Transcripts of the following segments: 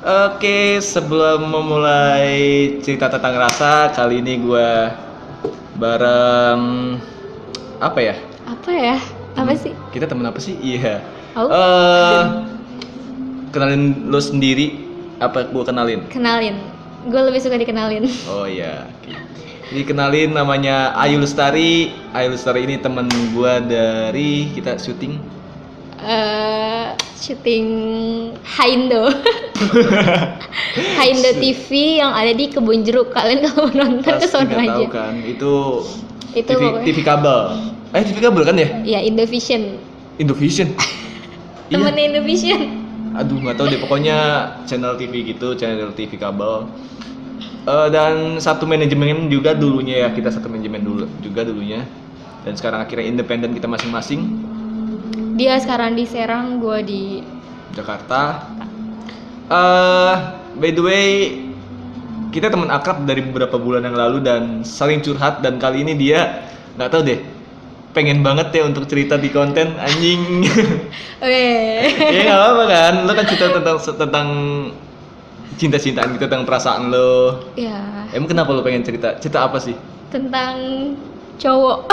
Oke, sebelum memulai cerita tentang rasa, kali ini gue bareng apa ya? Apa ya? Apa Hmm, sih? Kita temen apa sih? Iya. Oh. Eh, kenalin lo sendiri. Apa gue kenalin? Kenalin. Gue lebih suka dikenalin. Oh iya. oke. Jadi kenalin namanya Ayu Lestari. Ayu Lestari ini temen gue dari kita syuting. Eh, syuting Haindo. Haindo TV yang ada di Kebun Jeruk. Kalian kalau nonton ke sono nggak aja. tahu kan? Itu, Itu TV, pokoknya. TV kabel. Eh TV kabel kan ya? Ya Indovision. Indovision. Iya. Temennya Indovision. Aduh nggak tahu deh. Pokoknya channel TV gitu, channel TV kabel. Eh, dan satu manajemen juga dulunya ya kita satu manajemen dulu juga dulunya. Dan sekarang akhirnya independen kita masing-masing. Dia sekarang di Serang, gue di Jakarta. Eh by the way, kita teman akrab dari beberapa bulan yang lalu dan saling curhat dan kali ini dia nggak tahu deh pengen banget ya untuk cerita di konten anjing. Weh. ya nggak apa kan, lo kan cerita tentang tentang cinta-cintaan gitu tentang perasaan lo. ya, Emang kenapa lo pengen cerita? Cerita apa sih? tentang cowok.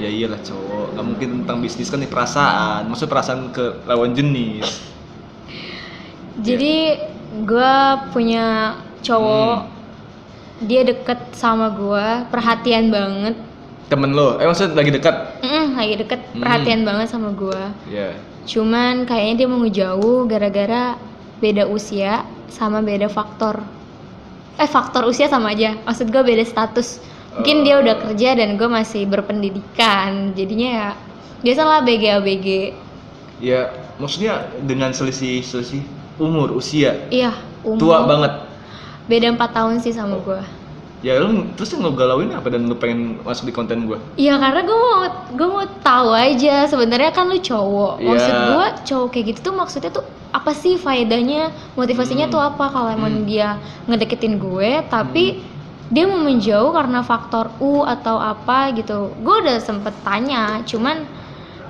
ya iyalah cowok, nggak mungkin tentang bisnis kan nih perasaan. Maksud perasaan ke lawan jenis. Jadi gue punya cowok, Hmm. dia deket sama gue, perhatian banget. Temen lo, eh maksud lagi dekat? Mm, lagi deket, Hmm. perhatian banget sama gue. Ya. Cuman kayaknya dia mau ngejauh gara-gara beda usia sama beda faktor. Eh faktor usia sama aja, maksud gue beda status. Mungkin dia udah Oh. kerja dan gue masih berpendidikan, jadinya ya biasalah BG ABG. Ya, maksudnya dengan selisih selisih umur, usia, Iya, umur. tua banget. Beda 4 tahun sih sama gue. Ya lu terus yang lo galauin apa dan lu pengen masuk di konten gua? Iya karena gue mau gue mau tahu aja sebenarnya kan lu cowok. Maksud Iya. gue cowok kayak gitu tuh maksudnya tuh apa sih faedahnya, motivasinya Hmm. tuh apa kalau emang Hmm. dia ngedeketin gue tapi dia mau menjauh karena faktor U atau apa gitu. Gue udah sempet tanya, cuman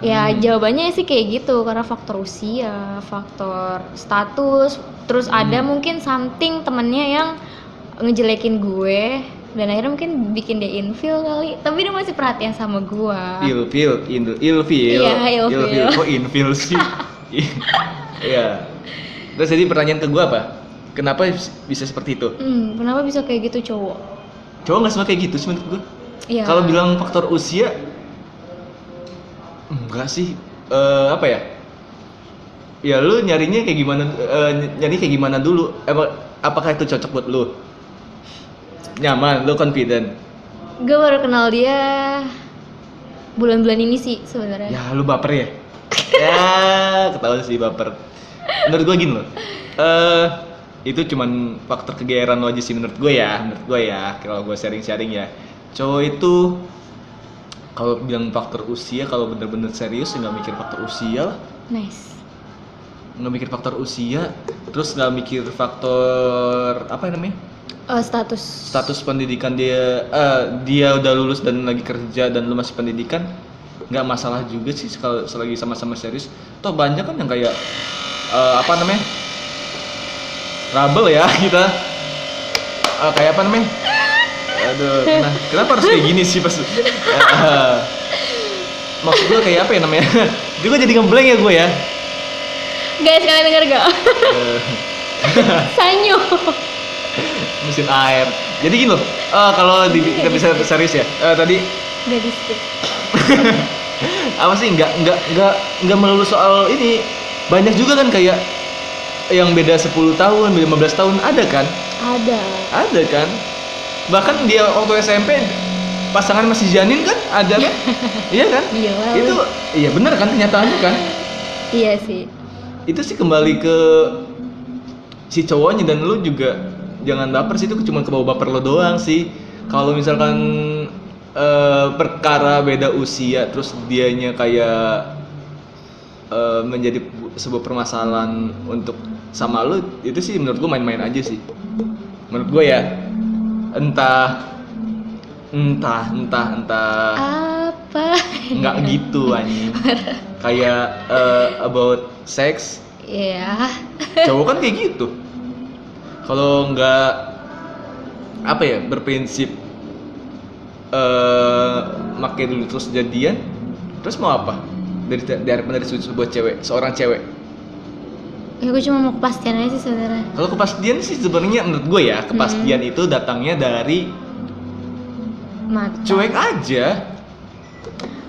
ya Hmm. jawabannya sih kayak gitu karena faktor usia, faktor status, terus ada Hmm. mungkin something temennya yang ngejelekin gue dan akhirnya mungkin bikin dia infil kali tapi dia masih perhatian sama gue Ilfil, il, ilfil, Iya, ilfil. Kok infil sih? Iya. Terus jadi pertanyaan ke gua apa? Kenapa bisa seperti itu? hmm, kenapa bisa kayak gitu cowok Cowok nggak semua kayak gitu sih menurut gua. Iya. Kalau bilang faktor usia, enggak sih. Eh, apa ya? Ya lu nyarinya kayak gimana? eh, nyari kayak gimana dulu? Emang apakah itu cocok buat lu? Nyaman, lu confident. gue baru kenal dia bulan-bulan ini sih sebenarnya Ya lu baper ya? ya ketahuan sih baper. Menurut gue gini loh. eh itu cuman faktor kegeeran lo aja sih menurut gue ya, menurut gue ya. Kalau gue sharing-sharing ya, cowok itu kalau bilang faktor usia, kalau bener-bener serius ya nggak mikir faktor usia lah, nice. Nggak mikir faktor usia, terus nggak mikir faktor apa namanya? Eh, status. Status pendidikan dia eh, dia udah lulus dan lagi kerja dan lu masih pendidikan nggak masalah juga sih kalau selagi sama-sama serius. Toh banyak kan yang kayak eh, apa namanya? Trouble ya kita. Eh, kayak apa namanya aduh nah, kenapa harus kayak gini sih pas Eh, maksud gue kayak apa ya namanya? Jadi gue jadi ngeblank ya gue ya. Guys kalian denger gak? Eh, sanyo. Mesin air. Jadi gini loh eh, kalau kita bisa serius ya. Eh, tadi gak di skip apa sih nggak nggak nggak nggak melulu soal ini. Banyak juga kan kayak yang beda 10 tahun beda 15 tahun ada kan? Ada. Ada kan bahkan dia waktu SMP pasangan masih janin kan ada kan? Iya kan? Gila, itu lu. iya benar kan kenyataannya kan? Iya sih. Itu sih kembali ke si cowoknya dan lu juga jangan baper sih itu cuma kebawa baper lo doang sih. Kalau misalkan eh, perkara beda usia terus dianya kayak eh, menjadi bu- sebuah permasalahan untuk sama lu itu sih menurut gua main-main aja sih. Menurut gua ya entah. Entah entah entah. Apa? Nggak gitu anjing. Kayak eh, about sex. Ya cowok kan kayak gitu. Kalau nggak apa ya berprinsip eh makai dulu terus jadian terus mau apa? Dari dari dari sebuah cewek seorang cewek ya gue cuma mau kepastian aja sih sebenarnya kalau kepastian sih sebenarnya menurut gue ya kepastian Hmm. itu datangnya dari mata. cuek aja.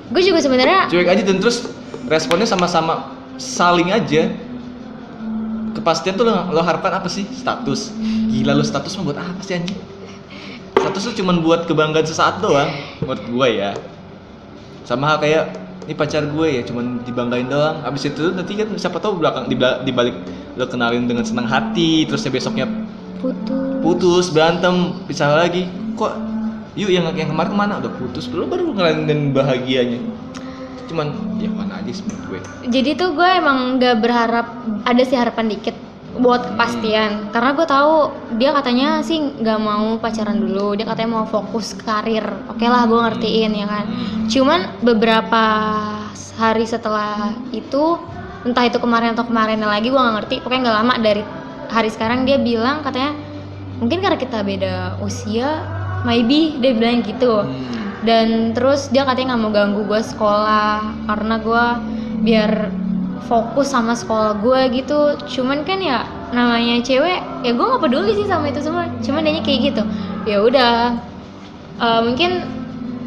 Gue juga sebenarnya cuek aja dan terus responnya sama-sama saling aja. Kepastian tuh lo, lo harapkan apa sih? Status. Gila lo status mah buat apa sih anjing? Status tuh cuman buat kebanggaan sesaat doang menurut gue ya. Sama hal kayak ini pacar gue ya cuman dibanggain doang. Abis itu nanti kan siapa tahu belakang di, di balik lo kenalin dengan senang hati terusnya besoknya putus. putus berantem pisah lagi. Kok yuk yang yang kemarin ke mana? Udah putus lo baru ngelanin bahagianya. Cuman ya mana aja sih menurut gue. Jadi tuh gue emang gak berharap ada sih harapan dikit buat kepastian. Karena gue tahu dia katanya sih nggak mau pacaran dulu. Dia katanya mau fokus karir. Oke lah gue ngertiin ya kan? Cuman beberapa hari setelah itu entah itu kemarin atau kemarin lagi gue nggak ngerti. Pokoknya nggak lama dari hari sekarang dia bilang katanya mungkin karena kita beda usia maybe dia bilang gitu. Hmm. dan terus dia katanya nggak mau ganggu gue sekolah karena gue biar fokus sama sekolah gue gitu. Cuman kan ya namanya cewek ya gue nggak peduli sih sama itu semua. Cuman dia kayak gitu ya udah Eh, mungkin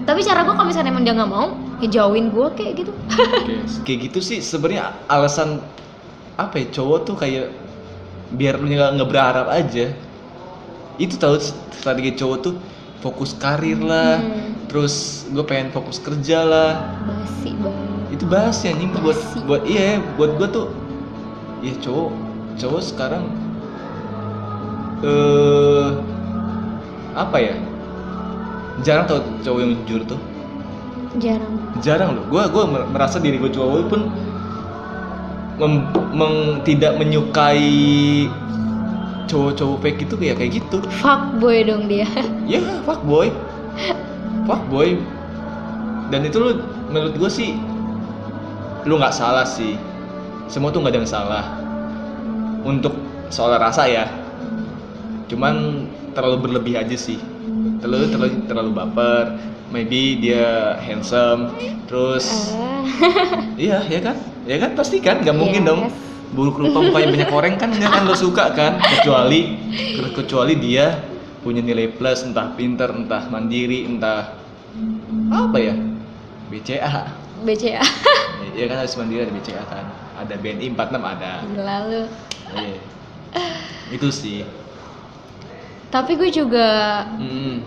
tapi cara gue kalau misalnya emang dia nggak mau ya jauhin gue kayak gitu. Oke. kayak gitu sih sebenarnya alasan apa ya cowok tuh kayak biar lu nggak nggak berharap aja. Itu tahu strategi cowok tuh fokus karir lah. Hmm. terus gue pengen fokus kerja lah. Basi banget itu bahas ya anjing buat Basi. buat iya buat gua tuh. Ya cowok. Cowok sekarang eh apa ya? Jarang tau cowok yang jujur tuh. Jarang. Jarang loh. Gua gua mer- merasa diri gue cowok pun mem- meng- tidak menyukai cowok-cowok fake itu kayak kayak gitu. Fuck boy dong dia. Ya fuck boy. Fuck boy. Dan itu lu menurut gue sih lu nggak salah sih. Semua tuh nggak ada yang salah. Untuk soal rasa ya. Cuman terlalu berlebih aja sih. Terlalu terlalu terlalu baper. Maybe dia handsome. Terus Ah, iya ya kan? Ya kan? Pasti kan? Nggak mungkin Yes. dong buruk rupa mukanya banyak koreng kan? Nggak kan? Lo suka kan? Kecuali kecuali dia punya nilai plus entah pinter entah mandiri entah apa ya? BCA BCA ya kan harus mandiri ada BCA kan. Ada BNI 46 ada. Gila lu. Iya. itu sih. Tapi gue juga Mm.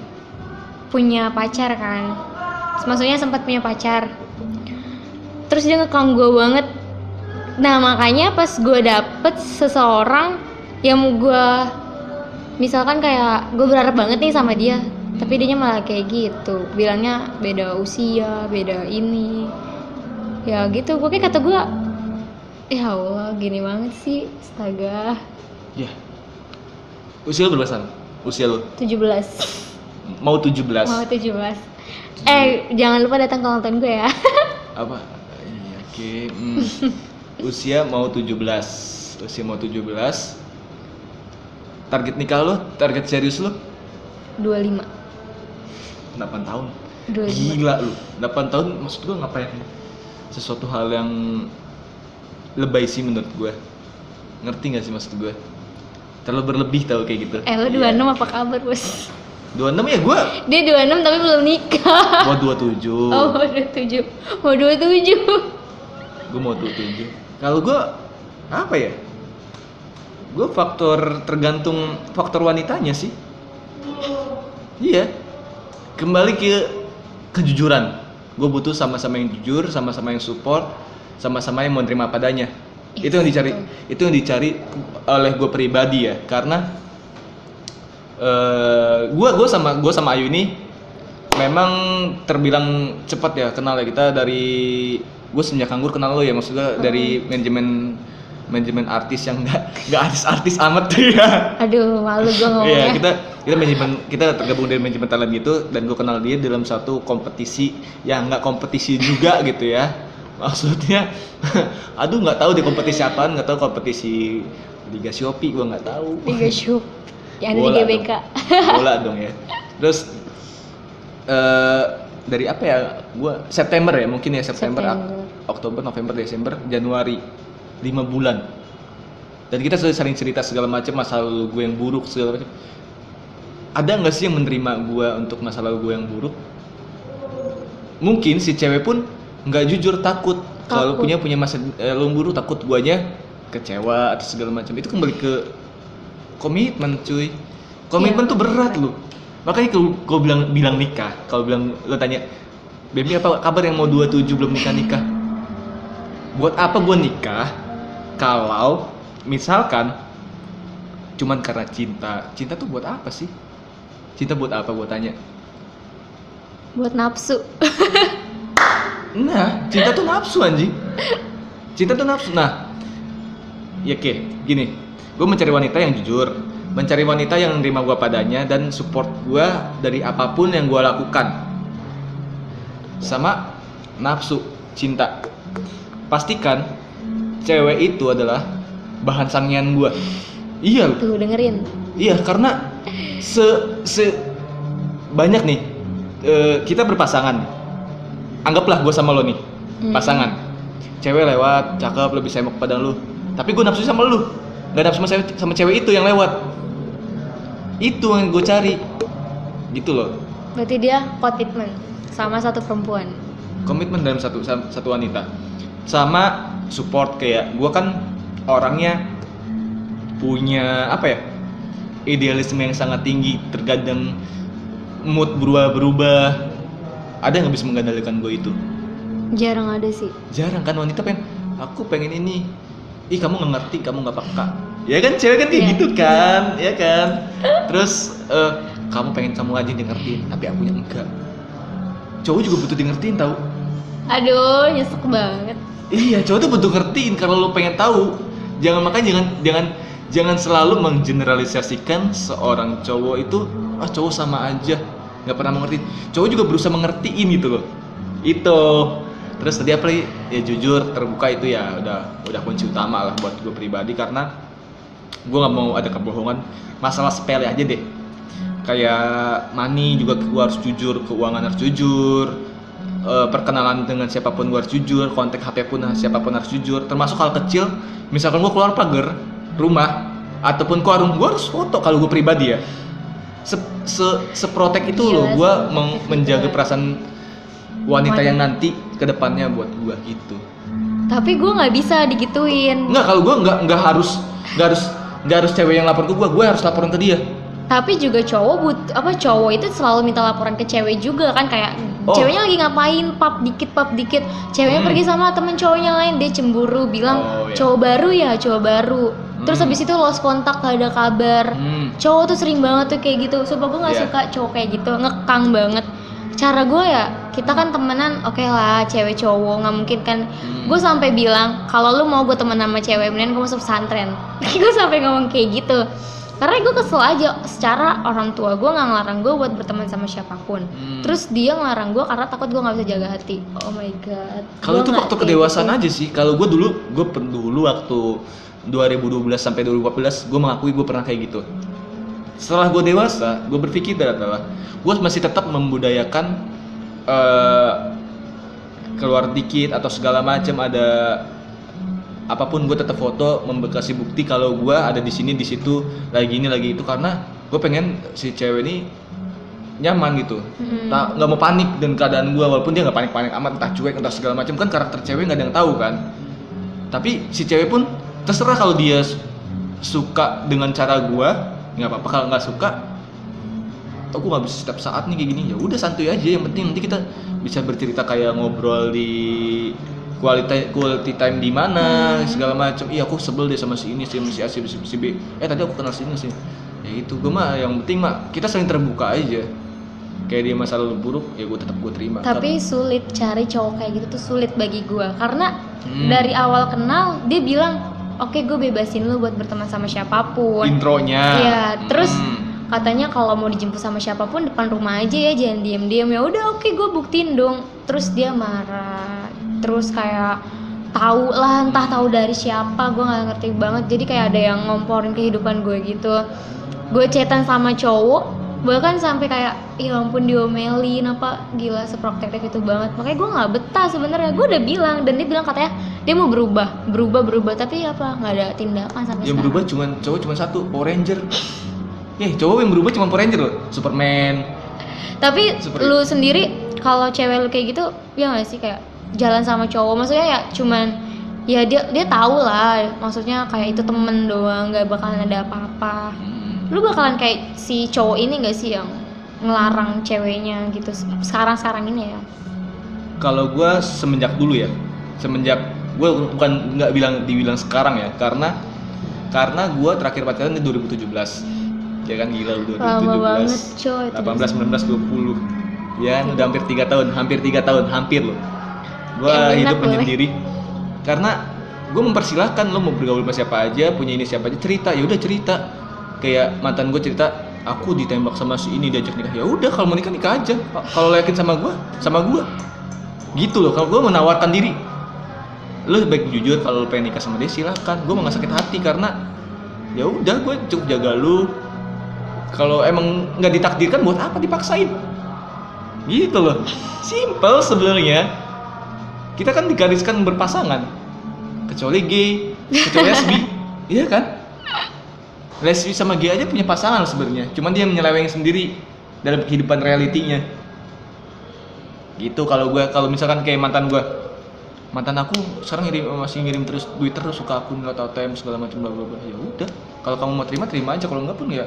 punya pacar kan. Maksudnya sempat punya pacar. Terus dia ngekang gue banget. Nah makanya pas gue dapet seseorang yang gue misalkan kayak gue berharap banget nih sama dia tapi dia malah kayak gitu. Bilangnya beda usia beda ini ya gitu gue kayak kata gue ya Allah gini banget sih astaga. Ya. Usia lu berapa San? usia lu? 17 mau 17 mau 17 eh jangan lupa datang ke ulang tahun gue ya. Apa? Iya oke hmm. usia mau 17 usia mau 17 target nikah lo target serius lo 25 8 tahun. 25 gila lu. 8 tahun maksud gua ngapain sesuatu hal yang lebay sih menurut gua. Ngerti gak sih maksud gua? Terlalu berlebih tau kayak gitu. Eh lo 26 apa kabar bos? 26 ya gua? Dia 26 tapi belum nikah. Mau 27 oh mau 27 mau 27 gue mau 27 kalau gue apa ya? Gue faktor tergantung faktor wanitanya sih. Iya. Kembali ke kejujuran gue butuh sama-sama yang jujur sama-sama yang support sama-sama yang menerima padanya itu yang dicari itu yang dicari oleh gue pribadi ya karena gue gue sama gue sama Ayu ini memang terbilang cepat ya kenal ya kita dari gue semenjak nganggur kenal lo ya maksudnya dari manajemen manajemen artis yang nggak nggak artis-artis amat tuh ya. Aduh malu gue Iya ngomongnya kita kita manajemen kita tergabung dari manajemen talent gitu dan gue kenal dia dalam satu kompetisi yang nggak kompetisi juga gitu ya. Maksudnya aduh nggak tahu di kompetisi apaan nggak tahu kompetisi Liga Shopee gua nggak tahu. Liga Shoop yang ada di Bola GBK bola dong ya. Terus eh dari apa ya gua September ya mungkin ya September, September. Oktober November Desember Januari lima bulan. Dan kita sudah sering cerita segala macam masa lalu gue yang buruk segala macam. Ada nggak sih yang menerima gue untuk masa lalu gue yang buruk? Mungkin si cewek pun nggak jujur takut. Kalau Takut. punya punya masa eh, lalu buruk takut guanya kecewa atau segala macam. Itu kembali ke komitmen cuy. Komitmen Iya. tuh berat loh makanya kalau gue bilang bilang nikah kalau bilang lo tanya baby apa kabar yang mau 27 belum nikah nikah buat apa gue nikah kalau misalkan cuman karena cinta. Cinta tuh buat apa sih? Cinta buat apa gue tanya? Buat nafsu. Nah cinta tuh nafsu anjing. Cinta tuh nafsu. Nah ya oke gini. Gue mencari wanita yang jujur mencari wanita yang menerima gue padanya dan support gue dari apa pun yang gue lakukan. Sama nafsu cinta. Pastikan cewek itu adalah bahan sangian gue iya tuh dengerin Iya, karena se se banyak nih eh, kita berpasangan. Anggaplah gue sama lo nih, Hmm. pasangan. Cewek lewat, cakep, lebih sembok pada lu. Tapi gue nafsu sama lu. Gak nafsu sama cewek, sama cewek itu yang lewat. Itu yang gue cari. Gitu loh. berarti dia komitmen sama satu perempuan Komitmen dalam satu satu wanita. Sama support kayak gue kan orangnya punya apa ya? idealisme yang sangat tinggi terkadang mood berubah-berubah ada yang bisa mengendalikan gue itu? Jarang ada sih. Jarang kan wanita pengen aku pengen ini. Ih kamu nggak ngerti kamu nggak peka. Ya kan cewek kan kayak Iya. gitu kan ya kan? Terus eh, kamu pengen kamu aja ngertiin tapi aku yang enggak. Cowok juga butuh di ngertiin tahu aduh nyesek banget Iya, cowok tuh butuh ngertiin kalau lo pengen tahu. Jangan makanya jangan jangan jangan selalu menggeneralisasikan seorang cowok itu ah cowok sama aja nggak pernah mengerti. Cowok juga berusaha mengertiin gitu loh. Itu. Terus tadi apa? Ya jujur, terbuka itu ya udah udah kunci utama lah buat gue pribadi karena gue nggak mau ada kebohongan. Masalah sepele aja deh. Kayak money juga gue harus jujur, keuangan harus jujur, eh, perkenalan dengan siapa pun gue harus jujur, kontak HP pun siapa pun harus jujur, termasuk hal kecil, misalkan gue keluar pagar rumah ataupun ke warung, gue harus foto kalau gue pribadi ya. Se, se, seprotek itu Gila loh, sih, gue menjaga perasaan wanita yang nanti ke depannya buat gue gitu. tapi gue nggak bisa digituin Enggak, kalau gue nggak nggak harus nggak harus nggak harus cewek yang lapor ke gue, gue harus laporan ke dia. Tapi juga cowok but apa cowok itu selalu minta laporan ke cewek juga kan kayak Oh. ceweknya lagi ngapain pap dikit pap dikit ceweknya Hmm. pergi sama temen cowoknya lain dia cemburu bilang Oh, iya. cowok baru ya cowok baru terus Hmm. habis itu lost kontak gak ada kabar Hmm. cowok tuh sering banget tuh kayak gitu sumpah gue nggak Iya. suka cowok kayak gitu ngekang banget cara gue ya kita kan temenan oke lah cewek cowok nggak mungkin kan Hmm. gue sampai bilang kalau lu mau gue temen sama cewek mendingan gue masuk pesantren gue sampai ngomong kayak gitu karena gue kesel aja secara orang tua gue nggak ngelarang gue buat berteman sama siapa pun Hmm. terus dia ngelarang gue karena takut gue nggak bisa jaga hati oh my god Kalau itu waktu kedewasaan gitu. aja sih. Kalau gue dulu, gue dulu waktu 2012 sampai 2014, gue mengakui gue pernah kayak gitu. Setelah gue dewasa, gue berpikir adalah gue masih tetap membudayakan eh, keluar dikit atau segala macam ada apa pun gue tetap foto membekasi bukti kalau gue ada di sini di situ lagi ini lagi itu. Karena gue pengen si cewek ini nyaman gitu. Nggak mau panik dan keadaan gue walaupun dia nggak panik panik amat entah cuek entah segala macam kan karakter cewek nggak ada yang tahu kan. Tapi si cewek pun terserah kalau dia su- suka dengan cara gue nggak apa-apa. Kalau nggak suka aku nggak bisa setiap saat nih kayak gini. Ya udah santuy aja yang penting nanti kita bisa bercerita kayak ngobrol di quality quality time di mana segala macam iya aku sebel deh sama si ini si si A si, si, si B. Eh tadi aku kenal si ini sih. Ya itu gue mah yang penting mah kita saling terbuka aja. Kayak dia masa lalu buruk ya gue tetap gue terima. Tapi sulit cari cowok kayak gitu tuh sulit bagi gue karena Hmm. dari awal kenal dia bilang oke gue bebasin lu buat berteman sama siapa pun. Intronya. Iya, terus Hmm. katanya kalau mau dijemput sama siapa pun depan rumah aja ya jangan diem-diem. Ya udah oke gue buktiin dong. Terus dia marah terus kayak tahu lah entah tahu dari siapa gue nggak ngerti banget. Jadi kayak ada yang ngomporin kehidupan gue gitu. Gue chatan sama cowok bahkan sampai kayak ya ampun diomelin apa gila seprotektif itu banget. Makanya gue nggak betah sebenarnya. Gue udah bilang dan dia bilang katanya dia mau berubah berubah berubah. Tapi apa nggak ada tindakan sampai yang sekarang. berubah cuman cowok cuma satu Power Ranger. Eh cowok yang berubah cuma Power Ranger loh Superman. Tapi Seperti lu sendiri kalau cewek lu kayak gitu ya nggak sih kayak jalan sama cowok. Maksudnya ya cuman ya dia dia tahu lah. Maksudnya kayak itu temen doang nggak bakalan ada apa-apa. Lu bakalan kayak si cowok ini gak sih yang ngelarang ceweknya gitu sekarang sekarang ini ya? Kalau gue semenjak dulu ya semenjak gue bukan nggak bilang dibilang sekarang ya karena karena gue terakhir pacaran di 2017 ya kan gila lu 2017 lama banget coy itu 18 19 20 ya kan udah hampir tiga tahun hampir tiga tahun hampir loh gue hidup boleh. menyendiri. Karena gue mempersilahkan lo mau bergaul sama siapa aja punya ini siapa aja cerita. Ya udah cerita. Kayak mantan gue cerita aku ditembak sama si ini diajak nikah. Ya udah kalau mau nikah nikah aja. Kalau lo yakin sama gue sama gue gitu loh kalau gue menawarkan diri. Lo baik jujur kalau lo pengen nikah sama dia silahkan gue mau nggak sakit hati karena ya udah gue cukup jaga lu kalau emang nggak ditakdirkan buat apa dipaksain? Gitu loh. Simple sebenarnya kita kan digariskan berpasangan. Kecuali gay kecuali lesbi iya kan? Lesbi sama gay aja punya pasangan sebenarnya. Cuman dia menyeleweng sendiri dalam kehidupan realitinya. Gitu kalau gue kalau misalkan kayak mantan gue mantan aku sekarang ngirim masih ngirim terus duit terus suka akun nggak tahu ATM segala macam bla bla bla. Ya udah. Kalau kamu mau terima terima aja. Kalau enggak pun ya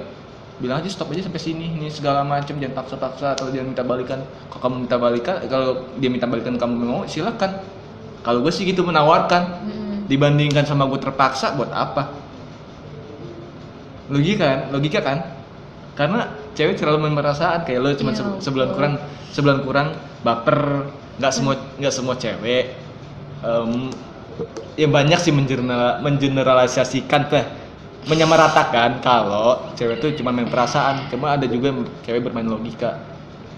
bilang aja stop aja sampai sini ini segala macam jangan paksa-paksa atau jangan minta balikan. Kalau kamu minta balikan kalau dia minta balikan kamu mau silakan. Kalau gue sih gitu menawarkan. Hmm. dibandingkan sama gue terpaksa buat apa? Logika kan? Logika kan? Karena cewek terlalu main perasaan kayak lo cuma Iya, se- sebulan betul. kurang sebulan kurang baper nggak semua nggak semua cewek em, ya banyak sih mengeneral- mengeneralisasikan teh menyamaratakan kalau cewek tuh cuma main perasaan. Cuma ada juga cewek bermain logika.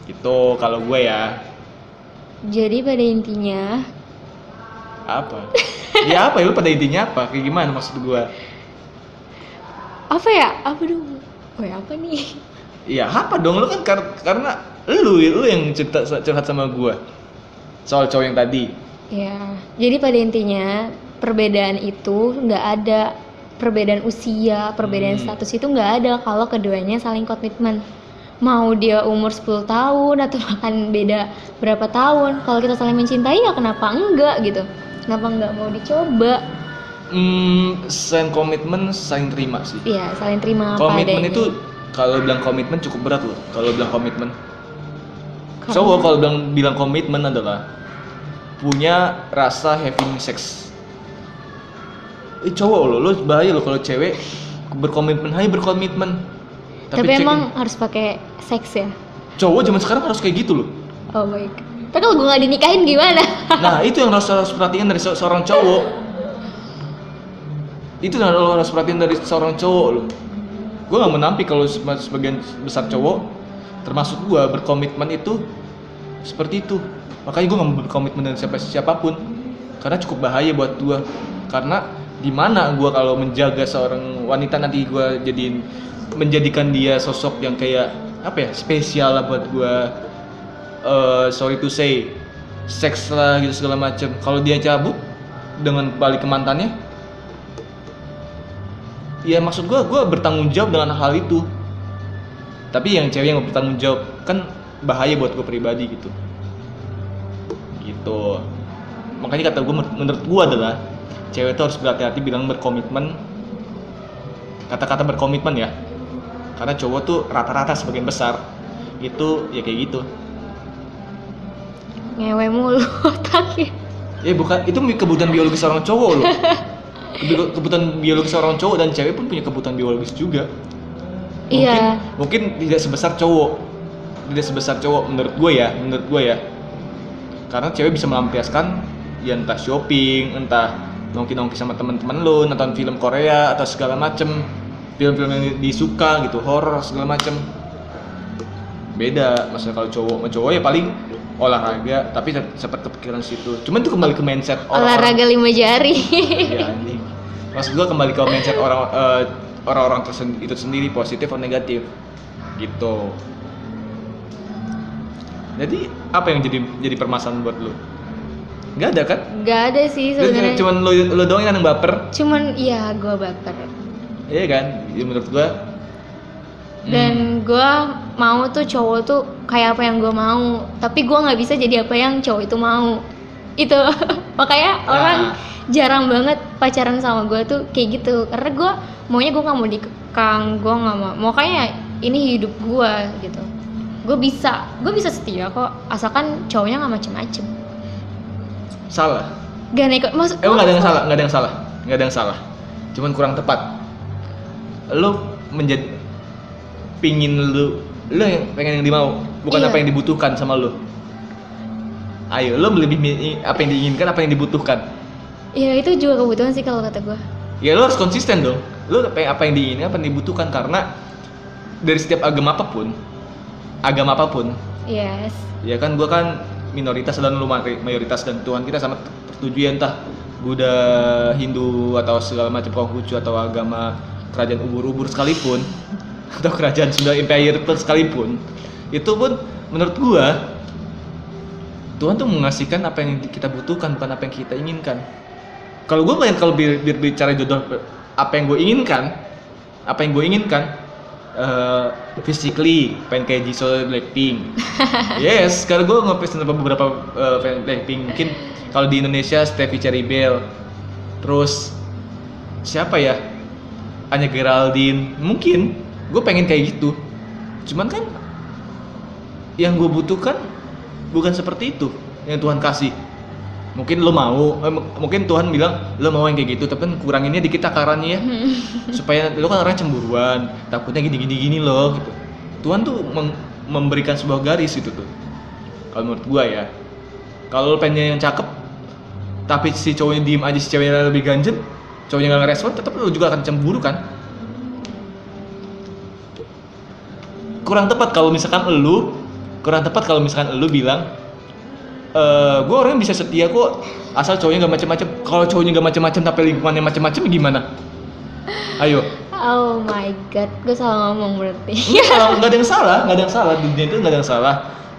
Itu kalau gue ya. Jadi pada intinya apa? Ya apa ya? Lu pada intinya apa? Kayak gimana maksud gue apa ya? Apa dong? Woi apa nih? Iya apa dong? Lu kan kar- karena lu lu yang cerita curhat sama gua. Soal cowok yang tadi. ya jadi pada intinya perbedaan itu nggak ada perbedaan usia perbedaan Hmm. status itu nggak ada kalau keduanya saling komitmen mau dia umur 10 tahun atau bahkan beda berapa tahun kalau kita saling mencintai ya kenapa enggak gitu kenapa enggak mau dicoba Hmm, selain komitmen saling terima sih. Iya saling terima komitmen itu kalau bilang komitmen cukup berat loh. Kalau bilang komitmen. Karena- Cowok kalau bilang bilang komitmen adalah punya rasa having sex. Eh cowok loh, lo bahaya loh kalau cewek berkomitmen, hai berkomitmen. tapi, cek- emang harus pakai seks ya cowok zaman sekarang harus kayak gitu loh. oh baik tapi kalau gue nggak dinikahin gimana Nah itu yang harus harus perhatian dari se- seorang cowok. Itu yang lo harus perhatian dari seorang cowok lo. Gue gak menampik kalau se- sebagian besar cowok, termasuk gue berkomitmen itu seperti itu. Makanya gue gak mau berkomitmen dengan siapa siapa pun, karena cukup bahaya buat gue. Karena di mana gue kalau menjaga seorang wanita nanti gue jadiin menjadikan dia sosok yang kayak apa ya spesial lah buat gue eh, sorry to say seks lah gitu segala macem. Kalau dia cabut dengan balik ke mantannya ya maksud gua gua bertanggung jawab dengan hal itu. Tapi yang cewek yang bertanggung jawab kan bahaya buat gue pribadi gitu. Gitu. Makanya kata gue menurut gue adalah cewek itu harus berhati-hati bilang berkomitmen kata-kata berkomitmen ya karena cowok tuh rata-rata sebagian besar itu ya kayak gitu ngewe mulu otaknya Ya bukan itu kebutuhan biologis seorang cowok loh. Kebu- Kebutuhan biologis seorang cowok dan cewek pun punya kebutuhan biologis juga. Mungkin, Iya. Mungkin tidak sebesar cowok. Tidak sebesar cowok menurut gue ya, menurut gue ya. Karena cewek bisa melampiaskan ya entah shopping, entah nongki-nongki sama teman-teman lo, nonton film Korea atau segala macem. Film-film yang disuka gitu, horor segala macem. Beda, maksudnya kalau cowok sama cowok ya paling olahraga tapi sempat kepikiran situ. Cuman itu kembali ke mindset orang olahraga lima jari. Ya anjing. Maksud gua kembali ke mindset orang eh, orang-orang itu sendiri positif atau negatif. Gitu. Jadi apa yang jadi jadi permasalahan buat lu nggak ada kan? Nggak ada sih sebenarnya. cuman lu lu doang yang baper? Cuman iya gue baper. Iya kan? Ya, menurut gua hmm, dan gue mau tuh cowok tuh kayak apa yang gue mau. Tapi gue nggak bisa jadi apa yang cowok itu mau. Itu. Makanya Nah. orang jarang banget pacaran sama gue tuh kayak gitu. Karena gue maunya gue nggak mau dikekang gue nggak mau. Makanya ini hidup gue gitu. Gue bisa. Gue bisa setia kok. Asalkan cowoknya nggak macem-macem salah gak nekot maksud Emang nggak ada yang salah, nggak ada yang salah, nggak ada yang salah. Cuman kurang tepat. Lu menjadi pingin lu, lu yang pengen yang dimau, bukan Iya. apa yang dibutuhkan sama lu. Ayo, lu lebih apa yang diinginkan, apa yang dibutuhkan. ya itu juga kebutuhan sih kalau kata gue Ya lu harus konsisten dong. Lu apa yang, apa yang diinginkan, apa yang dibutuhkan karena dari setiap agama apa pun, agama apa pun, yes ya kan gua kan minoritas dan lu mayoritas dan Tuhan kita sama tertuju entah Buddha, Hindu atau segala macam Konghucu atau agama kerajaan ubur-ubur sekalipun atau kerajaan Sunda Empire pun sekalipun itu pun menurut gua Tuhan tuh mengasihkan apa yang kita butuhkan bukan apa yang kita inginkan. Kalau gua pengen kalau bir, bir- bicara jodoh apa yang gue inginkan apa yang gue inginkan eh physically pengen kayak Jisoo Blackpink. Yes karena gue ngefans sama beberapa eh, fan Blackpink. Mungkin kalau di Indonesia Steffi Cherry Bell. Terus siapa ya? Anya Geraldine. Mungkin gue pengen kayak gitu. Cuman kan yang gue butuhkan bukan seperti itu yang Tuhan kasih mungkin lo mau eh, mungkin Tuhan bilang lo mau yang kayak gitu tapi kan kuranginnya dikit takarannya ya. Supaya lo kan orang cemburuan takutnya gini gini gini loh gitu. Tuhan tuh memberikan sebuah garis gitu tuh. Kalau menurut gua ya. Kalau lo pengen yang cakep tapi si cowoknya diem aja si ceweknya lebih ganjen cowoknya nggak ngerespon tetap lo juga akan cemburu kan? Kurang tepat kalau misalkan lu kurang tepat kalau misalkan lu bilang eh gue orang bisa setia kok. Asal cowoknya nggak macem-macem. Kalau cowoknya nggak macem-macem tapi lingkungannya macem-macem gimana? Ayo. Oh my god gue salah ngomong berarti. Nggak ada yang salah. Nggak ada yang salah. Di dunia itu nggak ada yang salah.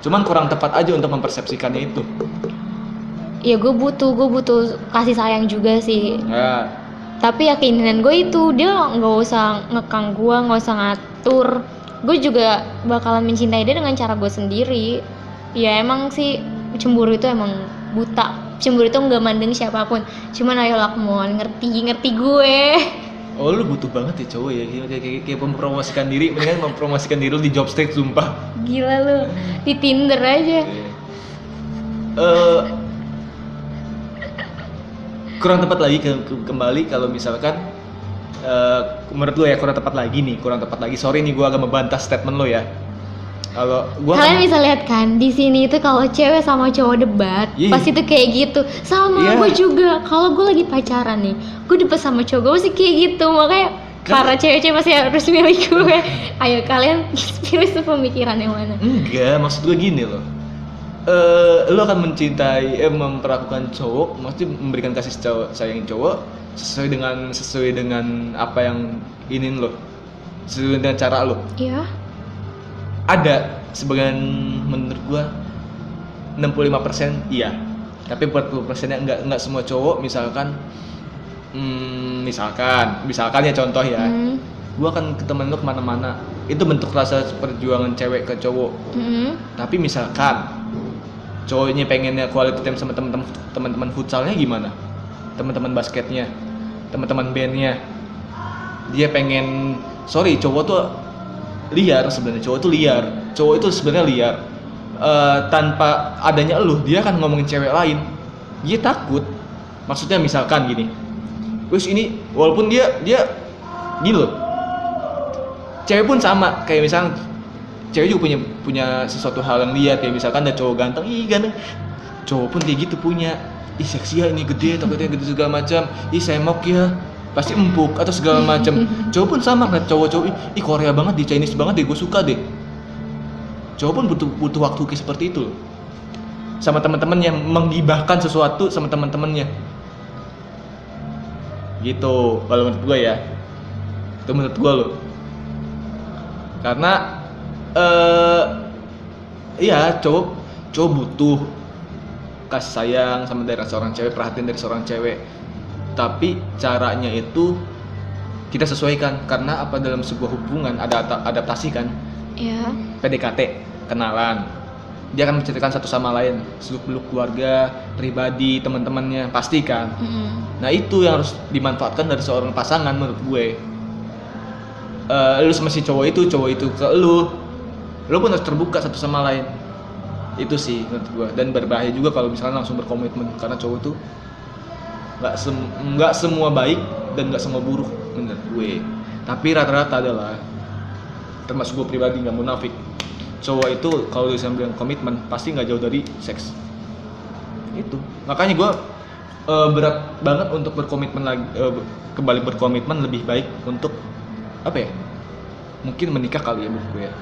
Cuman kurang tepat aja untuk mempersepsikannya itu. Ya gue butuh gue butuh kasih sayang juga sih. Ya. Tapi ya keinginan gue itu dia nggak usah ngekang gue nggak usah ngatur. Gue juga bakalan mencintai dia dengan cara gue sendiri. Ya emang sih cemburu itu emang buta. Cemburu itu nggak mandang siapa pun. Cuman ayolah mohon ngerti ngerti gue. Oh lu butuh banget ya cowok ya. Kayak, kayak, kayak mempromosikan diri. Mendingan mempromosikan diri lu di job street sumpah. Gila lu. Di Tinder aja. Eh kurang tepat lagi ke, ke- kembali kalau misalkan eh menurut lo ya kurang tepat lagi nih kurang tepat lagi. Sorry nih gua agak membantah statement lo ya kalau gua Kalian kan- bisa lihat kan di sini itu kalau cewek sama cowok debat, Iya. pasti tuh kayak gitu. Sama Iya. gue juga. Kalau gue lagi pacaran nih, gue debat sama cowok gue pasti kayak gitu. Makanya Kan- para cewek-cewek pasti harus milih gue. Ayo kalian pilih sepemikiran yang mana? enggak maksud gua gini loh eh lo akan mencintai eh memperlakukan cowok maksudnya memberikan kasih cowok sayang cowok sesuai dengan sesuai dengan apa yang ingin lo sesuai dengan cara lo Iya. Ada sebagian menurut gua 65% iya. Tapi 40% nya enggak enggak semua cowok misalkan hmm, misalkan misalkan ya contoh ya. Hmm. gua akan ke temen lu ke mana-mana. Itu bentuk rasa perjuangan cewek ke cowok. Hmm. tapi misalkan cowoknya pengennya quality time sama teman-teman teman-teman futsalnya gimana? Teman-teman basketnya teman-teman bandnya. Dia pengen sorry cowok tuh liar sebenarnya cowok tuh liar. Cowok itu sebenarnya liar. Eh, tanpa adanya lu dia akan ngomongin cewek lain. Dia takut. Maksudnya misalkan gini terus ini walaupun dia dia gini loh cewek pun sama. Kayak misalnya cewek juga punya punya sesuatu hal yang lihat kayak misalkan ada cowok ganteng ih ganteng. Cowok pun kayak gitu punya. Ih seksi ya ini gede takutnya gede segala macam. Ih semok ya pasti empuk atau segala macam cowok pun sama kan cowok-cowok ih, Korea banget di Chinese banget deh gue suka deh. Cowok pun butuh butuh waktu kayak seperti itu loh. Sama teman-temannya menggibahkan sesuatu sama teman-temannya gitu kalau menurut gue ya. Itu menurut gue loh. Karena eh iya cowok cowok butuh kasih sayang sama dari seorang cewek perhatian dari seorang cewek tapi caranya itu kita sesuaikan. Karena apa dalam sebuah hubungan ada adaptasi kan ya PDKT kenalan. Dia akan menceritakan satu sama lain. Seluk beluk keluarga pribadi teman-temannya. Pasti kan Mm-mm. Nah itu yang harus dimanfaatkan dari seorang pasangan menurut gue. Eh, lu sama si cowok itu, cowok itu ke lu, lu pun harus terbuka satu sama lain. Itu sih menurut gue. Dan berbahaya juga kalau misalnya langsung berkomitmen. Karena cowok itu nggak sem- nggak semua baik dan nggak semua buruk menurut gue. Tapi rata-rata adalah termasuk gue pribadi nggak munafik. Cowok itu kalau bisa bilang komitmen pasti nggak jauh dari seks. Itu makanya gue eh, berat banget untuk berkomitmen lagi ber- kembali berkomitmen lebih baik untuk apa ya mungkin menikah kali ya menurut gue ya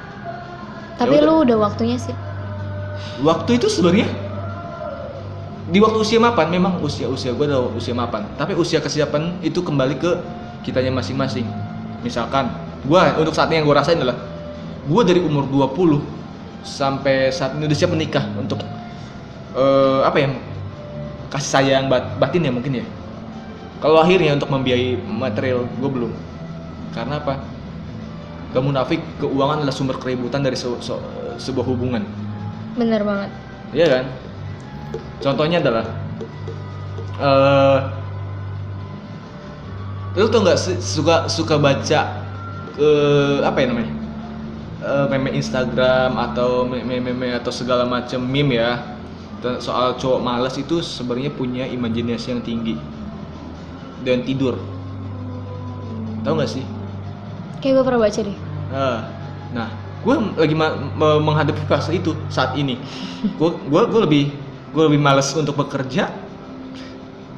tapi udah. lu udah waktunya sih waktu itu sebenarnya di waktu usia mapan memang usia usia gue udah usia mapan. Tapi usia kesiapan itu kembali ke kitanya masing-masing. Misalkan gue untuk saat ini yang gue rasain adalah gue dari umur 20 sampai saat ini udah siap menikah untuk eh, apa ya kasih sayang bat- batin ya mungkin ya. Kalau akhirnya untuk membiayai material gue belum. Karena apa? Gak munafik keuangan adalah sumber keributan dari se- se- sebuah hubungan. Bener banget. Iya kan? Contohnya adalah eh lu tau nggak suka suka baca eh apa ya namanya? Eh, meme Instagram atau meme-meme atau segala macam meme ya soal cowok malas itu sebenarnya punya imajinasi yang tinggi dan tidur. Tahu nggak sih? Kayak gue pernah baca deh. Nah, nah, gue lagi menghadapi fase itu saat ini. Gue gua lebih gue lebih malas untuk bekerja.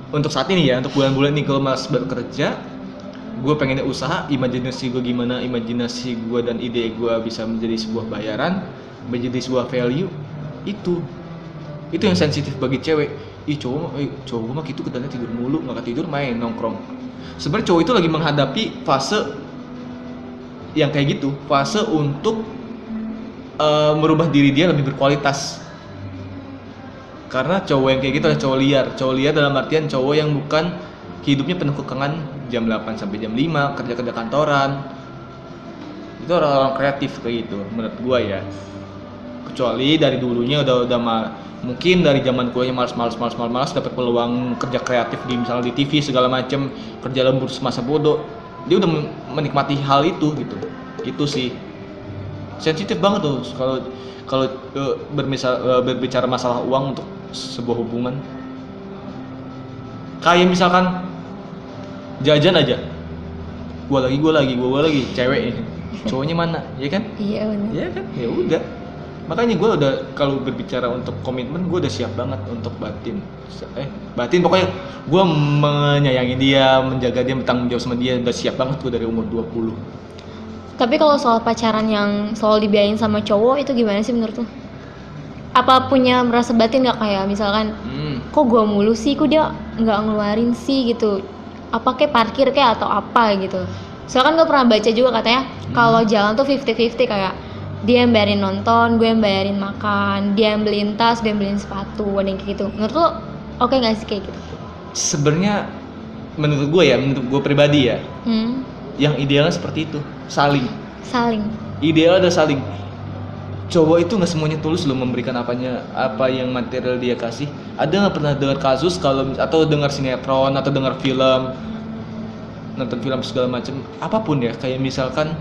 Untuk saat ini ya, untuk bulan-bulan ini gue malas bekerja. Gue pengennya usaha, imajinasi gue gimana, imajinasi gue dan ide gue bisa menjadi sebuah bayaran, menjadi sebuah value. Itu, itu yang sensitif bagi cewek. Ih cowok, eh, cowok mah gitu kedalnya tidur mulu, nggak tidur main nongkrong. Sebenarnya cowok itu lagi menghadapi fase yang kayak gitu fase untuk eh, merubah diri dia lebih berkualitas karena cowok yang kayak gitu adalah cowok liar. Cowok liar dalam artian cowok yang bukan hidupnya penuh kekangan jam 8 sampai jam 5 kerja kerja kantoran. Itu orang-orang kreatif kayak gitu menurut gua ya. Kecuali dari dulunya udah udah ma- mungkin dari zaman kuliahnya malas malas malas malas malas dapat peluang kerja kreatif di misalnya di TV segala macem kerja lembur semasa bodoh. Dia udah men- menikmati hal itu gitu. Itu sih. Sensitif banget tuh kalau kalau eh, bermisal eh, berbicara masalah uang untuk sebuah hubungan. Kayak misalkan jajan aja. Gua lagi gua lagi gua, gua lagi cewek nih cowoknya mana? Ya kan? Iya bener ya kan? Ya udah. Makanya gue udah kalau berbicara untuk komitmen gue udah siap banget untuk batin. Eh batin pokoknya gue menyayangi dia menjaga dia bertanggung jawab sama dia udah siap banget gue dari umur 20 tapi kalau soal pacaran yang selalu dibiayain sama cowok itu gimana sih menurut lu apa punya merasa batin nggak kayak misalkan hmm. kok gua mulu sih? Kok dia nggak ngeluarin sih? gitu. Apa kayak parkir kayak atau apa gitu. Soalnya kan gue pernah baca juga katanya kalau jalan tuh 50-50 kayak dia yang bayarin nonton gue yang bayarin makan dia yang beliin tas gue yang beliin sepatu ada yang kayak gitu. Menurut lo oke nggak sih kayak gitu? Sebenarnya menurut gue ya menurut gue pribadi ya hmm, yang idealnya seperti itu saling. Saling. Ideal ada saling cowok itu nggak semuanya tulus loh memberikan apanya apa yang material dia kasih. Ada nggak pernah dengar kasus kalau atau dengar sinetron atau dengar film nonton film segala macam apa pun ya kayak misalkan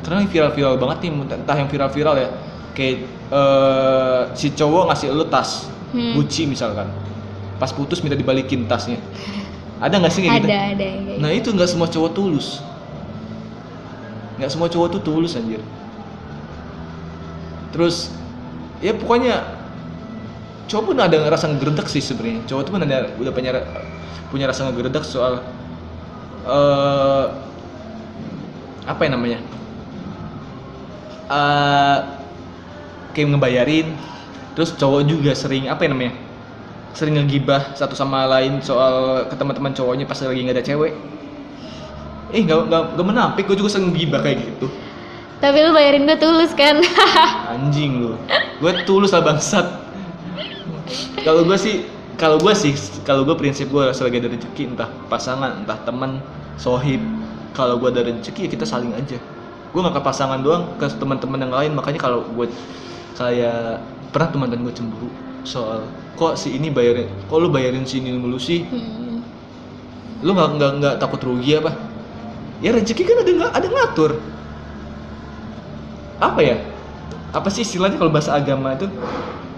karena viral-viral banget nih entah yang viral-viral ya kayak eh, si cowok ngasih lu tas Hmm. Gucci misalkan. Pas putus minta dibalikin tasnya. Ada nggak sih kayak gitu? Ada ada Nah itu nggak semua cowok tulus. Nggak semua cowok tuh tulus anjir Terus Ya pokoknya Cowok pun ada rasa ngegeredek sih sebenarnya. Cowok tuh pun ada udah punya punya rasa ngegeredek soal eh Apa ya namanya? Eh Kayak ngebayarin. Terus cowok juga sering apa ya namanya? Sering ngegibah satu sama lain soal ke teman-teman cowoknya pas lagi nggak ada cewek. Eh nggak nggak menampik gue juga sering ngegibah kayak gitu Tapi lu bayarin gue tulus kan? anjing lu. Gue tulus lah bangsat. Kalau gue sih kalau gue sih kalau gue prinsip gue selagi ada rezeki entah pasangan entah teman sohib kalau gue ada rezeki ya kita saling aja. Gue nggak ke pasangan doang ke teman-teman yang lain. Makanya kalau gue kayak pernah teman gue cemburu. Soal kok si ini bayarin kok lu bayarin si ini mulu sih? Hmm. lu nggak nggak nggak takut rugi apa? Ya rezeki kan ada nggak ada ngatur apa ya? Apa sih istilahnya kalau bahasa agama itu?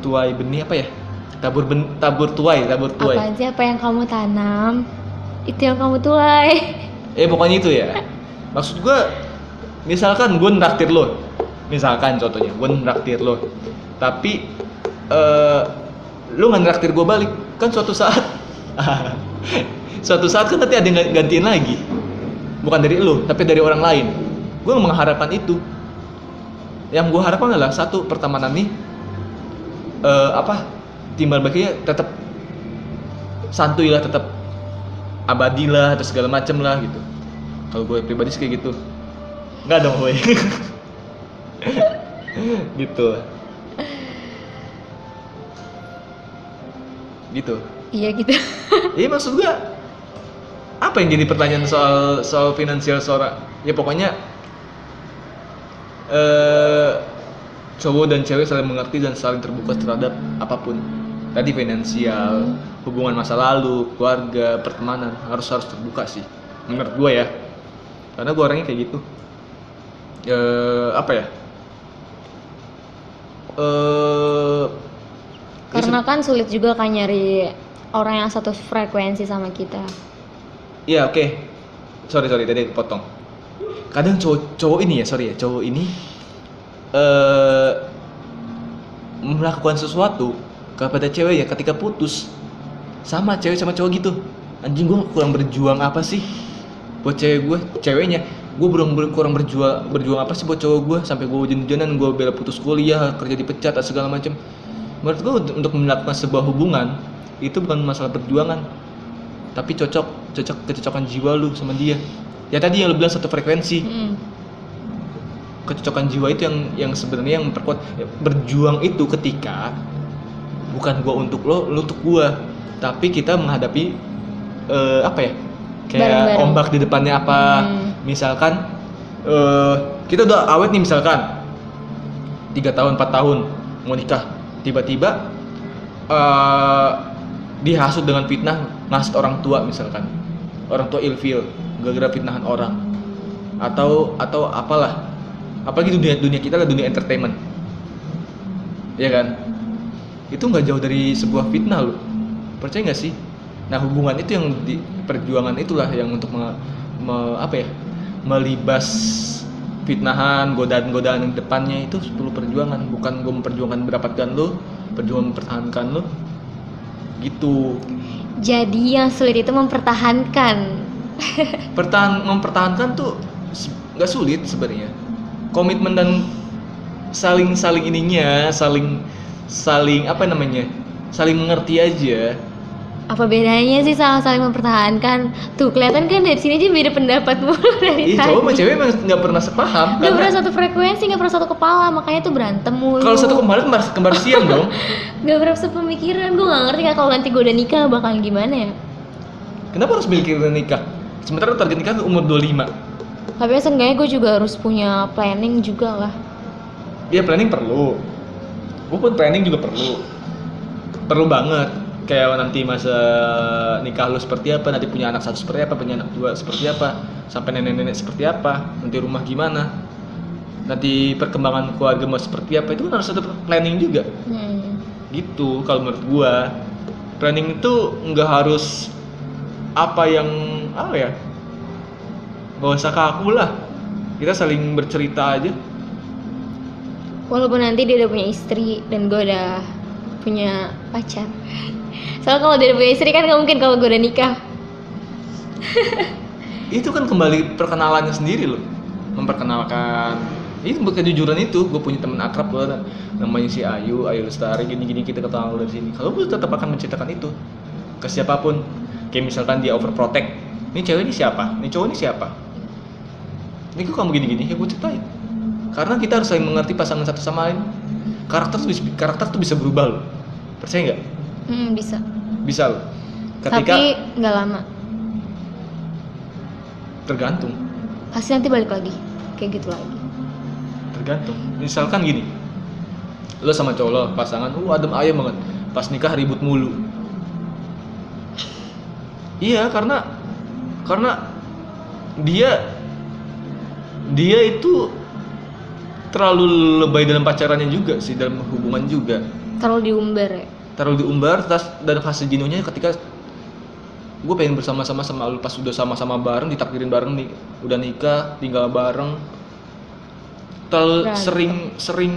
Tuai benih apa ya? Tabur ben, tabur tuai tabur tuai. Apaan sih apa yang kamu tanam? Itu yang kamu tuai. eh pokoknya itu ya. Maksud gua misalkan gue nraktir lo. Misalkan contohnya gue nraktir lo. Tapi eh lu nggak nraktir gue balik. Kan suatu saat suatu saat kan nanti ada yang gantiin lagi. Bukan dari lo tapi dari orang lain. Gue mengharapkan itu yang gue harapkan adalah satu pertemanan nih eh apa timbal baliknya tetap santuy lah tetap abadi lah atau segala macem lah gitu. Kalau gue pribadi sih kayak gitu. Nggak dong gue gitu. Gitu. Iya gitu. Iya maksud gue apa yang jadi pertanyaan soal soal finansial seorang? Ya pokoknya eh cowok dan cewek saling mengerti dan saling terbuka terhadap apa pun tadi finansial hubungan masa lalu keluarga pertemanan harus harus terbuka sih menurut gue ya karena gue orangnya kayak gitu eh apa ya eh ya Karena kan sulit juga kan nyari orang yang satu frekuensi sama kita. Iya oke. Sorry sorry tadi potong. Kadang cowok cowok ini ya sorry ya cowok ini eh melakukan sesuatu kepada cewek ya ketika putus. Sama cewek sama cowok gitu. Anjing gue kurang berjuang apa sih buat cewek gue ceweknya gue belum kurang berjuang berjuang apa sih buat cowok gue sampai gue hujan-hujanan gue bela putus kuliah kerja dipecat dan segala macam menurut gue untuk- untuk melakukan sebuah hubungan itu bukan masalah perjuangan. Tapi cocok cocok kecocokan jiwa lu sama dia. Ya tadi yang lu bilang satu frekuensi. Hmm. Kecocokan jiwa itu yang yang sebenarnya yang memperkuat. Ya, berjuang itu ketika bukan gua untuk lo lo untuk gua. Tapi kita menghadapi eh, apa ya? Kayak Bareng-bareng. ombak di depannya apa. Hmm. misalkan eh kita udah awet nih misalkan. Tiga tahun 4 tahun mau nikah. Tiba-tiba eh dihasut dengan fitnah ngasut orang tua misalkan. Orang tua ilfil gara-gara fitnahan orang. Atau atau apalah apalagi dunia dunia kita adalah dunia entertainment. Ya kan? Itu nggak jauh dari sebuah fitnah loh. Percaya nggak sih? Nah hubungan itu yang di perjuangan itulah yang untuk me- me- apa ya? Melibas fitnahan godaan-godaan yang depannya itu perlu perjuangan. Bukan gue memperjuangkan mendapatkan lo perjuangan mempertahankan lo. Gitu. Jadi yang sulit itu mempertahankan. pertahan mempertahankan tuh nggak sulit sebenarnya komitmen dan saling saling ininya saling saling apa namanya saling mengerti aja Apa bedanya sih sama saling mempertahankan? Tuh kelihatan kan dari sini aja beda pendapat mulu dari Ih, tadi. cowok sama cewek emang nggak pernah sepaham Gak pernah karena satu frekuensi, gak pernah satu kepala, makanya tuh berantem mulu. kalau satu kembali kembar kembar siang dong Gak pernah sepemikiran, gue gak ngerti kan kalau nanti gue udah nikah bakal gimana ya kenapa harus mikirin nikah sementara target nikah umur 25 Tapi seenggaknya gue juga harus punya planning juga lah Iya planning perlu. Gue pun planning juga perlu. Perlu banget. Kayak nanti masa nikah lu seperti apa, nanti punya anak satu seperti apa, punya anak dua seperti apa, sampai nenek-nenek seperti apa, nanti rumah gimana, nanti perkembangan keluarga mau seperti apa itu kan harus ada planning juga. hmm. Gitu kalau menurut gua. Planning itu nggak harus apa yang apa ya? Gak usah kaku lah. Kita saling bercerita aja. Walaupun nanti dia udah punya istri dan gue udah punya pacar. Soalnya kalau dia udah punya istri kan gak mungkin kalau gue udah nikah. Itu kan kembali perkenalannya sendiri loh. Memperkenalkan itu kejujuran itu. Gue punya teman akrab gue namanya si Ayu Ayu Lestari gini gini kita ketahui dari sini. Kalau gue tetap akan menceritakan itu ke siapa pun. Kayak misalkan dia overprotect. Ini cewek ini siapa? Ini cowok ini siapa ini kok kamu gini gini ya gue ceritain. Karena kita harus saling mengerti pasangan satu sama lain. Karakter tuh bisa, karakter tuh bisa berubah loh. Percaya nggak? Hmm, bisa. bisa loh. Ketika Tapi nggak lama. tergantung. Pasti nanti balik lagi. Kayak gitu lagi. tergantung. Misalkan gini. Lo sama cowok lo pasangan uh adem ayem banget. Pas nikah ribut mulu. Iya karena karena dia dia itu terlalu lebay dalam pacarannya juga sih dalam hubungan juga. Terlalu diumbar ya. terlalu diumbar tas dan fase jenuhnya ketika gue pengen bersama-sama sama lu pas udah sama-sama bareng ditakdirin bareng nih udah nikah tinggal bareng. Terlalu sering sering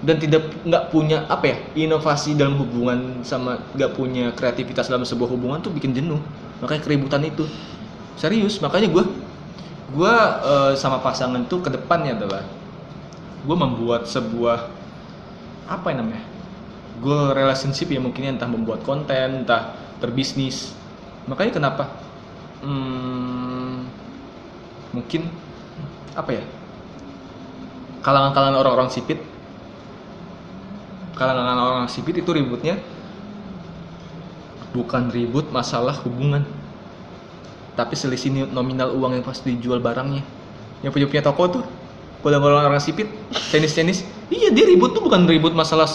dan tidak nggak punya apa ya inovasi dalam hubungan sama nggak punya kreativitas dalam sebuah hubungan tuh bikin jenuh. Makanya keributan itu. Serius makanya gue gue eh, sama pasangan tuh ke depannya adalah gue membuat sebuah apa yang namanya gue relationship ya mungkin entah membuat konten entah berbisnis makanya kenapa? Hmm, mungkin apa ya kalangan-kalangan orang-orang sipit. Kalangan orang sipit itu ributnya bukan ribut masalah hubungan tapi selisih nominal uang yang pas dijual barangnya. Yang punya punya toko tuh kalau orang orang sipit Chinese Chinese iya dia ribut tuh bukan ribut masalah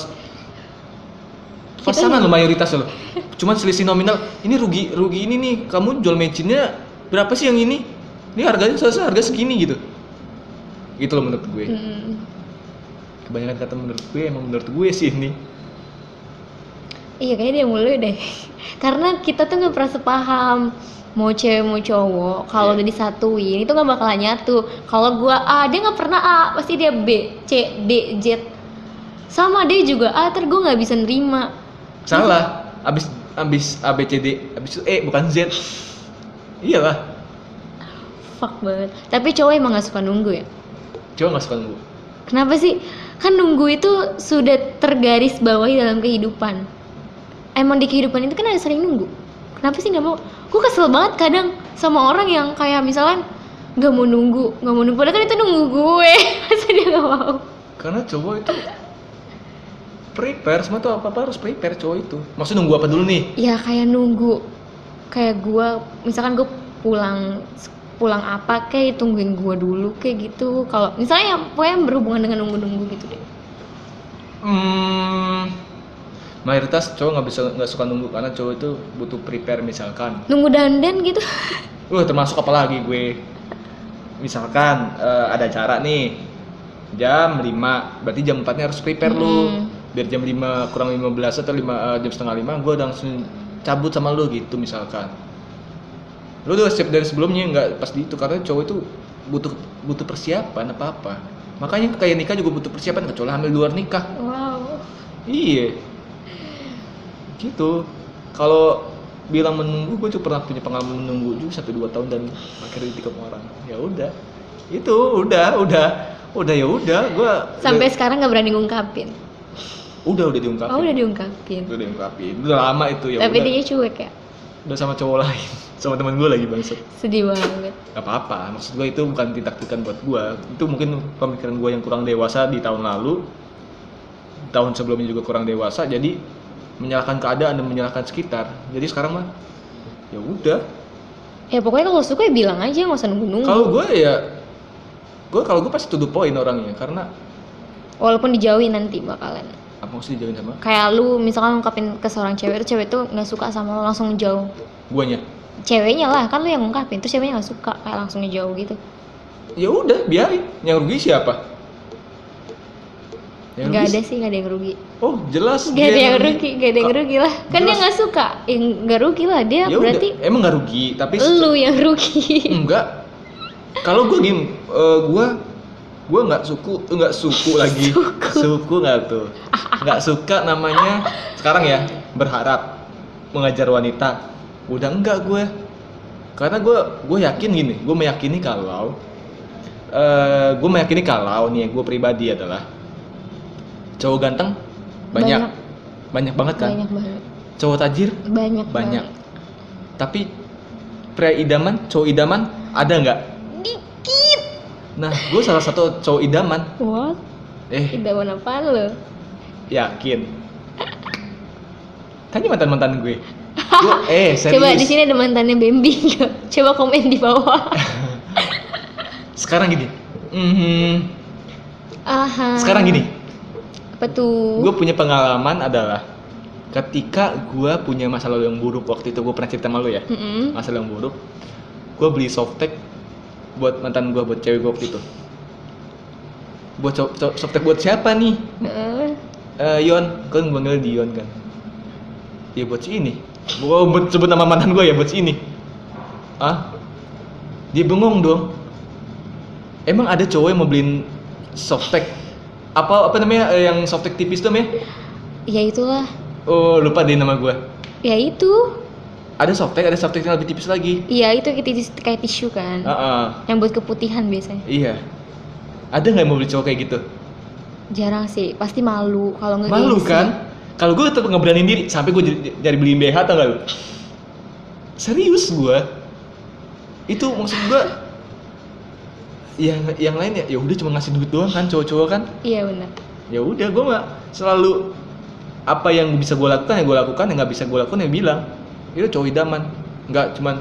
pasangan lo mayoritas lo cuman selisih nominal ini rugi rugi ini nih kamu jual mecinnya berapa sih yang ini? Ini harganya selesai harga segini gitu. Gitu loh menurut gue. Hmm. kebanyakan kata menurut gue emang menurut gue sih ini. Iya kayaknya dia mulu deh. Karena kita tuh nggak pernah sepaham mau cewek mau cowok kalau Iya. udah disatuin itu nggak bakalan nyatu. Kalau gua A dia nggak pernah A pasti dia B C D Z. Sama dia juga A ter gua nggak bisa nerima. Salah. Abis abis A B C D abis itu E bukan Z. Iyalah. Fuck banget. Tapi cowok emang nggak suka nunggu ya? Coba nggak suka nunggu. Kenapa sih? Kan nunggu itu sudah tergaris bawahi dalam kehidupan. Emang di kehidupan itu kan ada sering nunggu kenapa sih nggak mau? Gue kesel banget kadang sama orang yang kayak misalkan nggak mau nunggu nggak mau nunggu. Padahal kan itu nunggu gue. Masa dia nggak mau? Karena cowok itu prepare semua tuh apa apa harus prepare cowok itu. Maksud nunggu apa dulu nih? Ya kayak nunggu. Kayak gue misalkan gue pulang pulang apa kayak tungguin gue dulu kayak gitu. Kalau misalnya yang pokoknya berhubungan dengan nunggu-nunggu gitu deh. Hmm, mayoritas cowok nggak bisa nggak suka nunggu karena cowok itu butuh prepare misalkan. Nunggu dandan gitu? Wah termasuk apa lagi gue. Misalkan eh, ada acara nih jam 5 berarti jam 4 nya harus prepare lu. Hmm. biar jam 5 kurang 15 atau 5, eh, jam setengah 5 gue langsung cabut sama lu gitu misalkan. Lu udah siap dari sebelumnya nggak pas di itu karena cowok itu butuh butuh persiapan apa apa makanya kayak nikah juga butuh persiapan kecuali hamil luar nikah. Wow. Iya. Gitu. Kalau bilang menunggu, gue juga pernah punya pengalaman menunggu juga sampai dua tahun dan akhirnya ditikam orang. Ya udah. Itu udah, udah, udah ya udah. Gue sampai sekarang nggak berani ngungkapin udah udah diungkapin. oh udah diungkapin Udah diungkapin. Udah lama itu ya. tapi udah. dia cuek ya Udah sama cowok lain, sama teman gue lagi bangsat. sedih banget Gak apa-apa. Maksud gue itu bukan tindak-tindakan buat gue. Itu mungkin pemikiran gue yang kurang dewasa di tahun lalu. Tahun sebelumnya juga kurang dewasa. Jadi menyalahkan keadaan dan menyalahkan sekitar. Jadi sekarang mah ya udah. ya pokoknya kalau suka ya bilang aja nggak usah nunggu-nunggu Kalau gue ya gue kalau gue pasti to the point orangnya karena walaupun dijauhin nanti bakalan apa mesti dijauhin sama kayak lu misalkan ngungkapin ke seorang cewek tuh cewek tuh nggak suka sama lo langsung jauh guanya. ceweknya lah kan lu yang ngungkapin terus ceweknya nggak suka kayak langsung jauh gitu Ya udah, biarin. Yang rugi siapa? Yang nggak rugi ada sih. nggak ada yang rugi. Oh, jelas. Nggak dia ada yang rugi nggak ada yang rugi lah. Kan dia jelas. nggak suka. Yang nggak rugi lah dia Ya udah, berarti emang nggak rugi, tapi lu yang rugi. Enggak kalau gue gini eh, gue gue nggak suku nggak suku lagi. Suku. Nggak tuh? Nggak suka namanya sekarang ya berharap mengajar wanita. Udah enggak gue karena gue gue yakin gini gue meyakini kalau eh gue meyakini kalau nih gue pribadi adalah cowok ganteng? Banyak. Banyak, banget kan? Banyak banget. Cowok tajir? Banyak banyak. banget. tapi pria idaman cowok idaman ada nggak? Dikit. Nah gue salah satu cowok idaman. What? Eh. Idaman apaan lo? Yakin? Tanya mantan mantan gue. Gue eh serius. coba di sini ada mantannya Bambi coba komen di bawah. Sekarang gini. Mhm, aha. Sekarang gini apa tuh? Gue punya pengalaman adalah ketika gue punya masa lalu yang buruk waktu itu gue pernah cerita sama lu ya? Mm-mm. masa lalu yang buruk. Gue beli softtek buat mantan gue buat cewek gue waktu itu. Buat so- so- softtek buat siapa nih? Heeh. Eh, Yon kan panggil Dion kan. Ya buat si ini. Gue buat sebut nama mantan gue ya buat si ini. Ah dia bengong dong. Emang ada cowok yang mau beliin softtek apa apa namanya eh, yang softtek tipis tuh ya ya itulah. Oh lupa deh nama gue ya itu. Ada softtek ada softtek yang lebih tipis lagi. Iya itu kayak tis- kayak tisu kan. Ah, ah. yang buat keputihan biasanya. Iya. Ada nggak yang mau beli cowok kayak gitu? Jarang sih pasti malu kalau nggak malu gengsi. kan? Kalau gue tetap ngeberanin diri sampai gue jadi beliin BH tau gak lu? Serius gue itu maksud gue yang yang lain ya ya udah cuma ngasih duit doang kan cowok-cowok kan? Iya benar. Ya udah gue mah selalu apa yang bisa gue lakukan yang gue lakukan yang nggak bisa gue lakukan ya bilang. Itu cowok idaman nggak cuman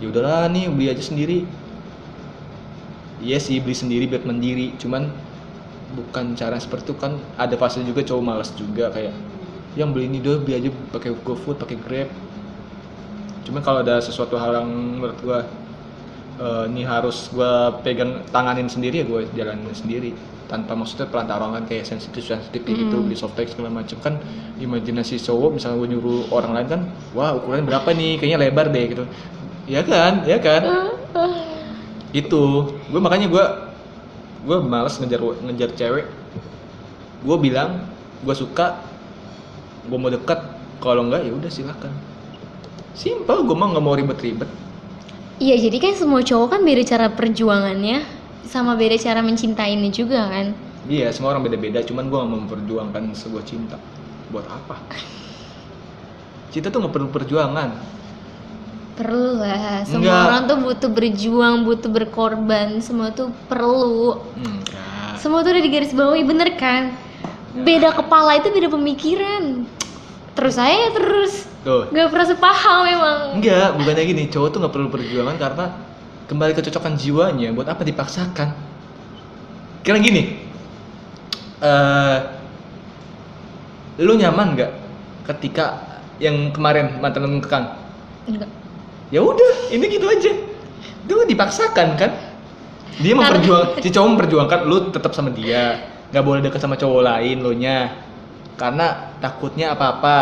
ya udahlah nih beli aja sendiri. Iya sih beli sendiri biar mandiri cuman bukan cara seperti itu kan ada fase juga cowok malas juga kayak yang beli ini doh beli aja pakai GoFood pakai Grab. Cuman kalau ada sesuatu hal yang menurut gue eh, ini harus gue pegang tanganin sendiri ya gue jalanin sendiri. Tanpa maksudnya pelantaran kayak sensitif sensitif kayak gitu Mm. beli softtek segala macam kan imajinasi cowok misalnya gue nyuruh orang lain kan wah ukurannya berapa nih? Kayaknya lebar deh gitu. Ya kan? Ya kan? Itu. Gue makanya gue gue males ngejar ngejar cewek. Gue bilang gue suka gue mau dekat kalau enggak ya udah silakan. Simpel gue mah nggak mau ribet-ribet iya jadi kan semua cowok kan beda cara perjuangannya sama beda cara mencintainya juga kan? Iya semua orang beda-beda cuman gue gak mau memperjuangkan sebuah cinta. Buat apa? Cinta tuh nggak perlu perjuangan. Perlu lah. Semua Enggak. orang tuh butuh berjuang butuh berkorban. Semua tuh perlu. Enggak semua tuh udah di garis bawahi bener kan? Beda kepala itu beda pemikiran terus saya terus. Tuh. Gak pernah sepaham emang. Enggak bukannya gini cowok tuh nggak perlu perjuangan karena kembali kecocokan jiwanya buat apa dipaksakan? Kira gini eh lu nyaman nggak ketika yang kemarin mantan lu ngekang? Enggak ya udah ini gitu aja. Itu kan dipaksakan kan? Dia Karena- memperjuang si cowok memperjuangkan lu tetap sama dia nggak boleh deket sama cowok lain lo nya karena takutnya apa apa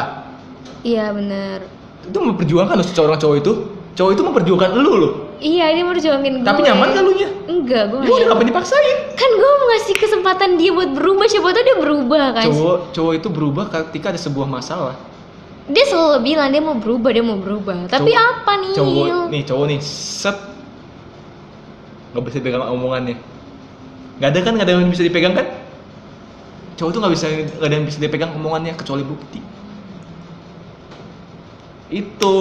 iya bener. Itu memperjuangkan lo si cowok cowok itu. Cowok itu memperjuangkan lu lo iya dia mau perjuangin gue. tapi nyaman kan lu nya? Enggak gue ya udah ngapain dipaksain? Kan gue mau ngasih kesempatan dia buat berubah. Siapa tahu dia berubah kan? Cowok cowok itu berubah ketika ada sebuah masalah. Dia selalu bilang dia mau berubah dia mau berubah. Tapi Cowok- apa nih cowok nih cowok nih set. Nggak bisa pegang omongannya. Nggak ada kan nggak ada yang bisa dipegang kan cowok tuh nggak bisa nggak ada yang bisa dipegang omongannya kecuali bukti. Itu.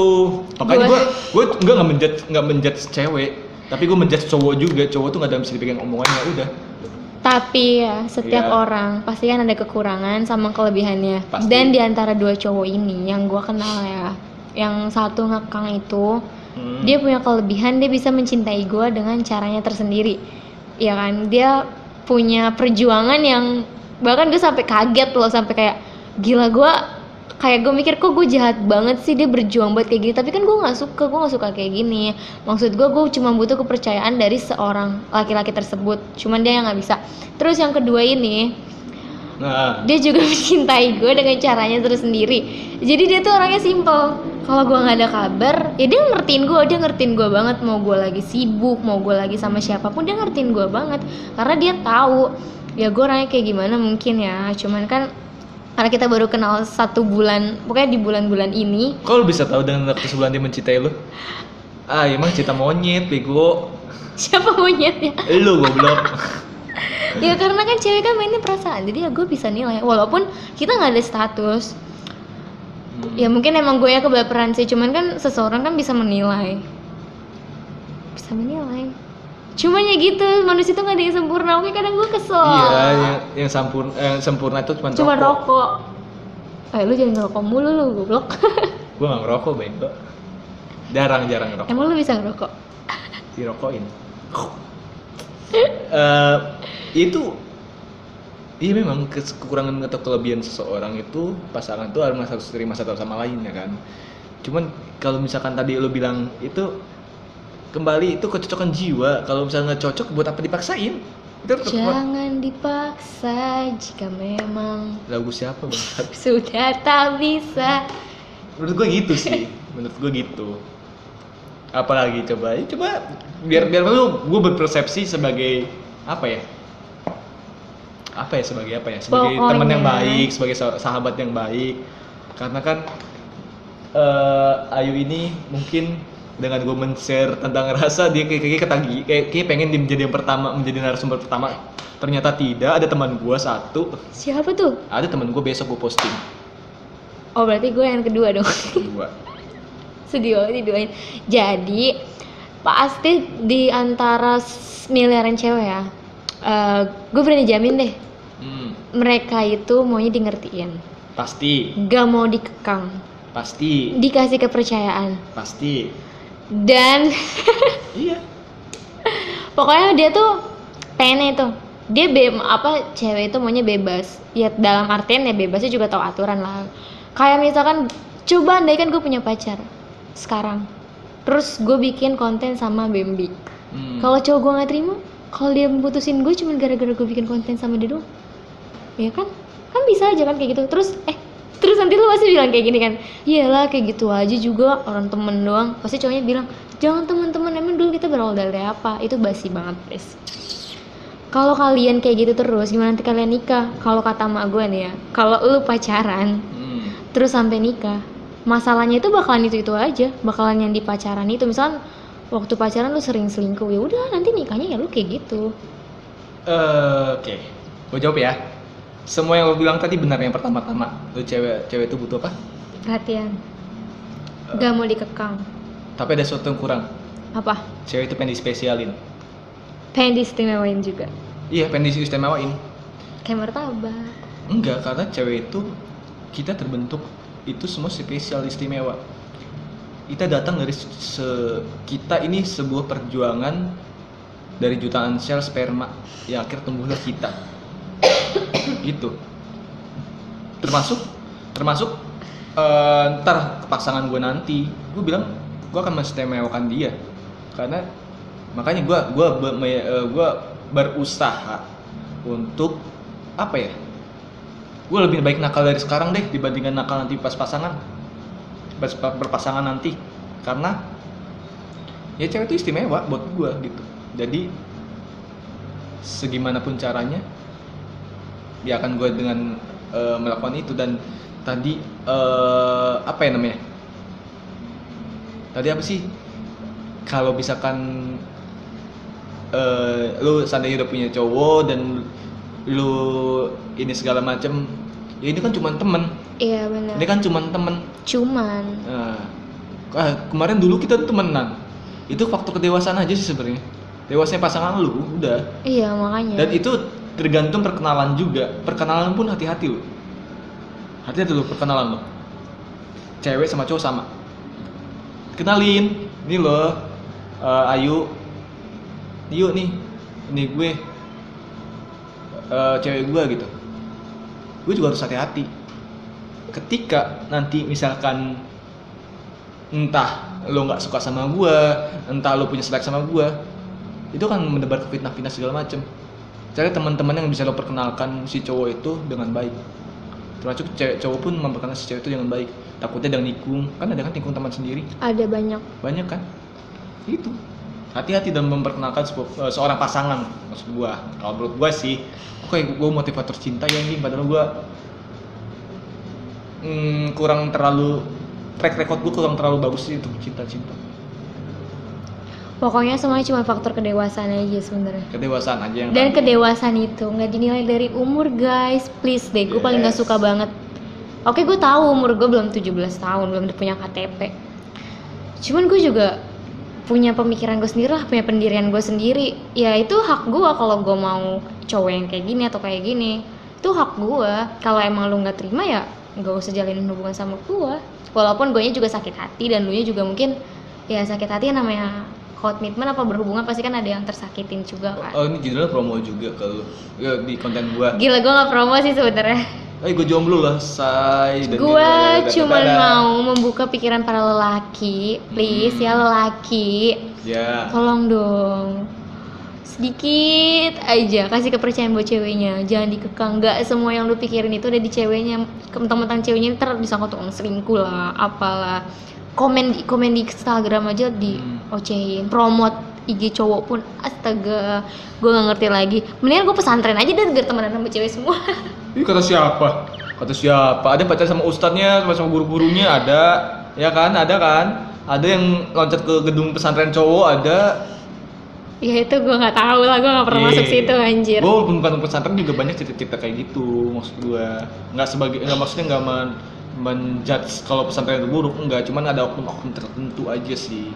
Makanya gue gue nggak nggak menjudge nggak menjudge cewek tapi gue menjudge cowok juga. Cowok tuh nggak ada yang bisa dipegang omongannya udah. Tapi ya setiap Iya. orang pasti kan ada kekurangan sama kelebihannya. Pasti. dan di antara dua cowok ini yang gue kenal ya yang satu ngekang itu Hmm. dia punya kelebihan dia bisa mencintai gue dengan caranya tersendiri. Ya kan? Dia punya perjuangan yang bahkan gue sampai kaget loh sampai kayak gila gue kayak gue mikir kok gue jahat banget sih dia berjuang buat kayak gini? Tapi kan gue nggak suka gue nggak suka kayak gini. Maksud gue gue cuma butuh kepercayaan dari seorang laki-laki tersebut. Cuman dia yang nggak bisa. Terus yang kedua ini nah. dia juga mencintai gue dengan caranya tersendiri. Jadi dia tuh orangnya simple. Kalau gue nggak ada kabar ya dia ngertiin gue dia ngertiin gue banget. Mau gue lagi sibuk mau gue lagi sama siapa pun dia ngertiin gue banget. Karena dia tahu ya gue orangnya kayak gimana mungkin ya. Cuman kan karena kita baru kenal satu bulan pokoknya di bulan-bulan ini. Kok lu bisa tahu dengan waktu sebulan dia mencintai lu? Ah emang cinta monyet bego. Siapa monyetnya? Lu goblok. Ya karena kan cewek kan mainnya perasaan. Jadi ya gue bisa nilai. Walaupun kita nggak ada status. Hmm. ya mungkin emang gue ya kebaperan sih. Cuman kan seseorang kan bisa menilai. Bisa menilai cuman ya gitu manusia tuh nggak ada yang sempurna. Oke kadang gue kesel. Iya yang yang sempurna yang sempurna itu cuma cuma rokok. rokok. Eh lu jangan ngerokok mulu lu goblok. Gua nggak ngerokok bego jarang jarang ngerokok. Emang lu bisa ngerokok? Dirokokin. Eh, itu iya memang kekurangan atau kelebihan seseorang itu pasangan tuh harus harus terima satu sama lain ya kan? Cuman kalau misalkan tadi lo bilang itu kembali itu kecocokan jiwa. Kalau misalnya nggak cocok buat apa dipaksain? Itu tetap jangan dipaksa jika memang lagu siapa bang? sudah tak bisa. Menurut gue gitu sih. Menurut gue gitu. Apalagi coba ya coba biar biar lu gue berpersepsi sebagai apa ya? Apa ya sebagai apa ya? Sebagai teman yang baik sebagai sah- sahabat yang baik. Karena kan eh Ayu ini mungkin dengan gue men-share tentang rasa dia kayak kayak ketagi kayak, kayak pengen dia menjadi yang pertama menjadi narasumber pertama. Ternyata tidak ada teman gue satu. Siapa tuh? Ada teman gue besok gue posting. Oh berarti gue yang kedua dong. Dua sedih banget didoain jadi pasti di antara miliaran cewek ya eh, gue berani jamin deh hmm, mereka itu maunya di ngertiin pasti. Gak mau dikekang. Pasti. Dikasih kepercayaan. Pasti dan iya. Pokoknya dia tuh pengen itu dia be apa cewek itu maunya bebas. Ya dalam artian ya bebasnya juga tahu aturan lah. Kayak misalkan coba andai kan gue punya pacar sekarang. Terus gue bikin konten sama Bambi. Hmm. kalau cowok gue nggak terima kalau dia putusin gue cuma gara-gara gue bikin konten sama dia doang. Ya kan? Kan bisa aja kan kayak gitu. Terus eh terus nanti lu pasti bilang kayak gini kan iyalah kayak gitu aja juga orang temen doang. Pasti cowoknya bilang jangan teman-teman emang dulu kita berawal dari apa? Itu basi banget please kalau kalian kayak gitu terus gimana nanti kalian nikah? Kalau kata mak gue nih ya kalau lu pacaran Hmm. terus sampai nikah masalahnya itu bakalan itu itu aja bakalan yang di pacaran itu. Misal waktu pacaran lu sering selingkuh ya udah nanti nikahnya ya lu kayak gitu. Eh, Oke, gue jawab ya. Semua yang lo bilang tadi benar yang pertama-tama. Lo cewek cewek itu butuh apa? perhatian gak mau dikekang Tapi ada sesuatu yang kurang. apa Cewek itu pengen dispesialin. pengen diistimewain juga Iya, pengen diistimewain. kayak martabak Enggak, karena cewek itu kita terbentuk itu semua spesial istimewa. Kita datang dari se- kita ini sebuah perjuangan dari jutaan sel sperma yang akhir tumbuhlah kita. gitu. Termasuk termasuk eh, ntar pasangan gue nanti, gue bilang gue akan mengistimewakan dia. Karena makanya gue gua, me- eh, berusaha untuk apa ya gue lebih baik nakal dari sekarang deh dibandingkan nakal nanti pas pasangan pas pa- berpasangan nanti. Karena ya cewek itu istimewa buat gue gitu. Jadi segimanapun caranya dia akan gue dengan eh, melakukan itu. Dan tadi eh, apa ya namanya? Tadi apa sih? Kalau misalkan eh, lu seandainya udah punya cowok dan lu ini segala macem ya ini kan cuma temen. Iya benar. Ini kan cuma temen. Cuman. Nah, ah, kemarin dulu kita temenan. Itu faktor kedewasaan aja sih sebenarnya. Dewasanya pasangan lu udah. Iya makanya. Dan itu tergantung perkenalan juga. Perkenalan pun hati-hati lu hati-hati lu perkenalan lu cewek sama cowok sama. Kenalin ini loh eh, Ayu. Yuk nih ini gue eh, cewek gue gitu. Gue juga harus hati-hati. Ketika nanti misalkan entah lo nggak suka sama gue entah lo punya selek sama gue itu kan mendebar ke fitnah-fitnah segala macem cari teman-teman yang bisa lo perkenalkan si cowok itu dengan baik. Termasuk cewek cowok pun memperkenalkan si cewek itu dengan baik. Takutnya ada nikung. Kan ada kan nikung teman sendiri? Ada banyak. Banyak kan? Itu. Hati-hati dalam memperkenalkan sebuah- eh, seorang pasangan. Maksud gua. Kalau menurut gua sih oke gua motivator cinta ya ini padahal gua hmm, kurang terlalu track record gua kurang terlalu bagus sih untuk cinta-cinta pokoknya semuanya cuma faktor kedewasaan aja sebenarnya. Kedewasaan aja yang dan tadi. kedewasaan itu nggak dinilai dari umur guys. Please deh gue paling nggak Yes. suka banget. Oke gue tahu umur gue belum 17 tahun belum punya KTP cuman gue juga punya pemikiran gue sendiri lah punya pendirian gue sendiri. Ya itu hak gue kalau gue mau cowok yang kayak gini atau kayak gini. Itu hak gue kalau emang lu nggak terima ya nggak usah jalin hubungan sama gue walaupun gue juga sakit hati dan lu juga mungkin ya sakit hati namanya komitmen apa berhubungan pasti kan ada yang tersakitin juga kan? Oh ini judulnya promo juga kalau ya, di konten gua. Gila gue gak promo sih sebenarnya. eh gue jomblo lah say Dan- Gue cuma mau membuka pikiran para lelaki, please ya Hmm. lelaki, ya. Tolong dong. Sedikit aja kasih kepercayaan buat ceweknya. Jangan dikekang. Nggak semua yang lu pikirin itu ada di ceweknya. Mentang-mentang ceweknya ntar disangka tukang selingkuh lah apalah komen di komen di Instagram aja di Hmm. ocehin promote IG cowok pun astaga gue nggak ngerti lagi mendingan gue pesantren aja deh biar temenan sama cewek semua Ini kata siapa? Kata siapa? Ada pacar sama ustadznya, sama, sama guru-gurunya ada, ya kan? Ada kan? Ada yang loncat ke gedung pesantren cowok ada. ya itu gue nggak tahu lah gue nggak pernah masuk Iya. situ anjir Gue walaupun bukan pesantren juga banyak cerita-cerita kayak gitu maksud gue. Nggak sebagai, nggak maksudnya nggak menjudge kalau pesantren itu buruk, enggak. Cuman ada oknum-oknum tertentu aja sih.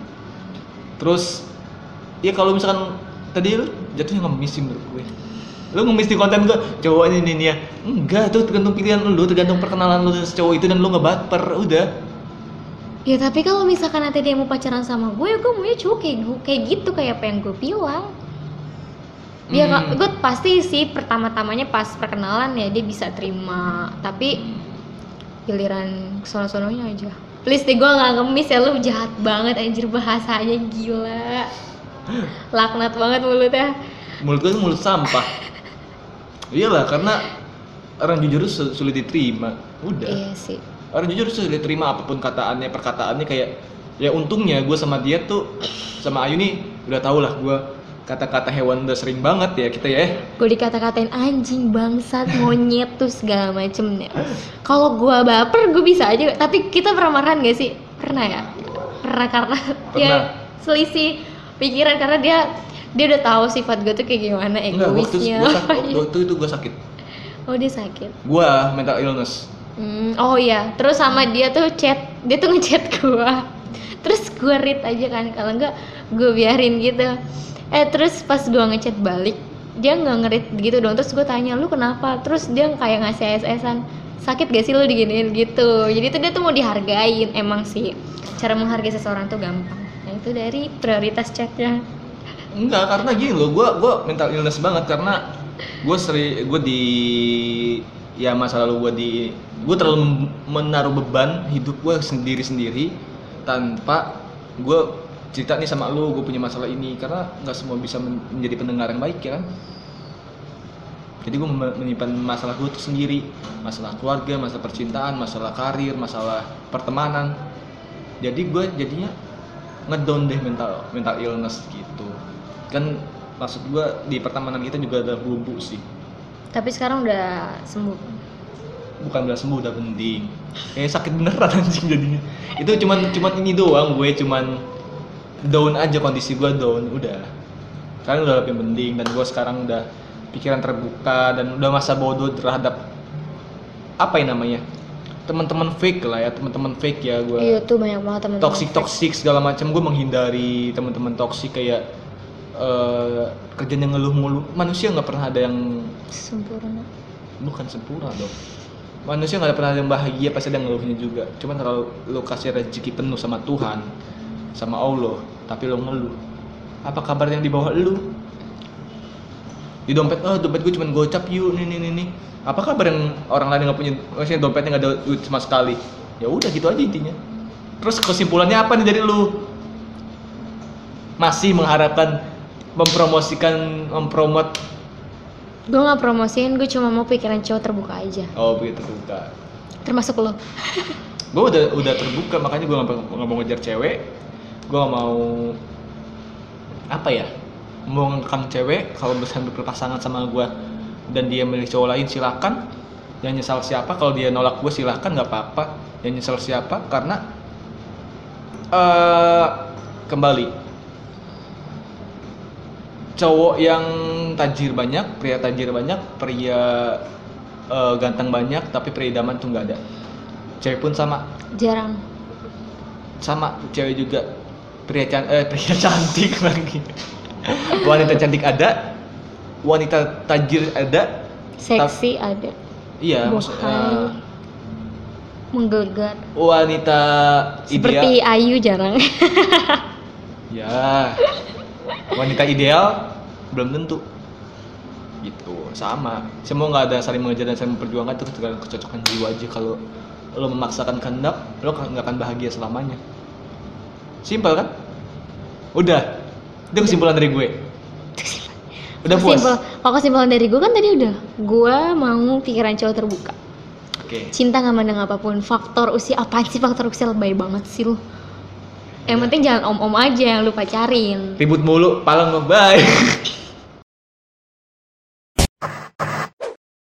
Terus, ya kalau misalkan tadi lu jatuhnya ngemis sih menurut gue. Lu ngemis di konten gue, cowok ini nih ya. Enggak, tuh tergantung pilihan lu, tergantung perkenalan lu cowok itu dan lu nggak baper, udah. ya tapi kalau misalkan nanti dia mau pacaran sama gue ya gue maunya cowok kayak gue kayak gitu kayak apa yang gue bilang dia Hmm. gue pasti sih pertama-tamanya pas perkenalan ya dia bisa terima tapi giliran sono-sononya aja please deh gue nggak ngemis ya lu jahat banget anjir bahasanya gila laknat banget mulutnya Mulut gue mulut sampah. Iyalah, karena orang jujur sulit diterima. Udah. iya sih orang jujur sulit terima apa pun kataannya perkataannya kayak ya untungnya gue sama dia tuh sama Ayu nih udah tau lah gue kata-kata hewan udah sering banget ya kita ya. Gue dikata-katain anjing bangsat monyet tuh segala macem ya. Kalau gue baper gue bisa aja. Tapi kita pernah marahan gak sih? Pernah ya? Pernah karena ya Pernah. selisih pikiran karena dia dia udah tahu sifat gue tuh kayak gimana enggak waktu, egoisnya. sak- waktu itu, itu gue sakit. Oh dia sakit? Gue mental illness. Hmm, oh iya. Terus sama dia tuh chat dia tuh ngechat gue terus gue read aja kan kalau enggak gue biarin gitu eh terus pas gue ngechat balik dia nggak ngerit gitu dong. Terus gue tanya lu kenapa? Terus dia kayak ngasih SS-an sakit gak sih lu diginiin? Gitu. Jadi tuh dia tuh mau dihargain. Emang sih cara menghargai seseorang tuh gampang. Nah itu dari prioritas chatnya. Enggak karena gini loh gue gua mental illness banget karena gue sering gue di ya masa lalu gue di gue terlalu menaruh beban hidup gue sendiri sendiri tanpa gue cerita nih sama lu gue punya masalah ini. Karena nggak semua bisa men- menjadi pendengar yang baik ya kan? Jadi gue menyimpan masalah gue tuh sendiri masalah keluarga masalah percintaan masalah karir masalah pertemanan. Jadi gue jadinya ngedown deh mental mental illness gitu. Kan maksud gue di pertemanan kita juga ada bumbu sih. Tapi sekarang udah sembuh? Bukan udah sembuh udah mending. Kayak sakit beneran anjing jadinya. Itu cuman cuman ini doang gue cuman down aja kondisi gue down udah. Sekarang udah lebih mending dan gue sekarang udah pikiran terbuka dan udah masa bodoh terhadap apa ya namanya teman-teman fake lah ya teman-teman fake ya gue iya tuh banyak banget teman-teman toxic toxic segala macam. Gue menghindari teman-teman toxic kayak eh kerjaan yang ngeluh mulu. Manusia nggak pernah ada yang sempurna. Bukan sempurna dong. Manusia nggak pernah ada yang bahagia pasti ada yang ngeluhnya juga. Cuman kalau lo kasih rezeki penuh sama Tuhan sama Allah tapi lo ngeluh. Apa kabar yang di bawah lo di dompet oh dompet gue cuman gocap yuk nih nih nih nih. Apa kabar yang orang lain nggak punya maksudnya dompetnya nggak ada duit sama sekali? Ya udah gitu aja intinya. Terus kesimpulannya apa nih dari lu? Masih mengharapkan mempromosikan mempromot? Gue nggak promosiin gue cuma mau pikiran cowok terbuka aja. Oh begitu bukan termasuk lo gue udah udah terbuka makanya gue nggak mau ngejar cewek gue nggak mau apa ya mau ngekang cewek kalau misalnya berpasangan sama gue dan dia milih cowok lain silakan. Yang nyesal siapa kalau dia nolak gue silakan nggak apa-apa. Yang nyesal siapa karena eh kembali. Cowok yang tajir banyak pria tajir banyak pria eh, ganteng banyak tapi pria idaman tuh nggak ada. Cewek pun sama. Jarang. Sama cewek juga pria can eh, pria cantik lagi. Wanita cantik ada wanita tajir ada seksi ada. Iya maksudnya menggelegar wanita seperti ideal Ayu jarang. Ya wanita ideal belum tentu. Gitu sama. Semua nggak ada saling mengejar dan saling memperjuangkan itu tergantung kecocokan jiwa aja. Kalau lo memaksakan kehendak lo nggak akan bahagia selamanya simpel kan? Udah. Itu kesimpulan dari gue. Udah puas? Kesimpul- kalau kesimpulan dari gue kan tadi udah. Gue mau pikiran cowok terbuka. Oke. Cinta nggak mandang apa pun. Faktor usia apaan sih faktor usia? Lebay banget sih lu. Yang penting jangan om-om aja yang lu pacarin. Ribut mulu palang bye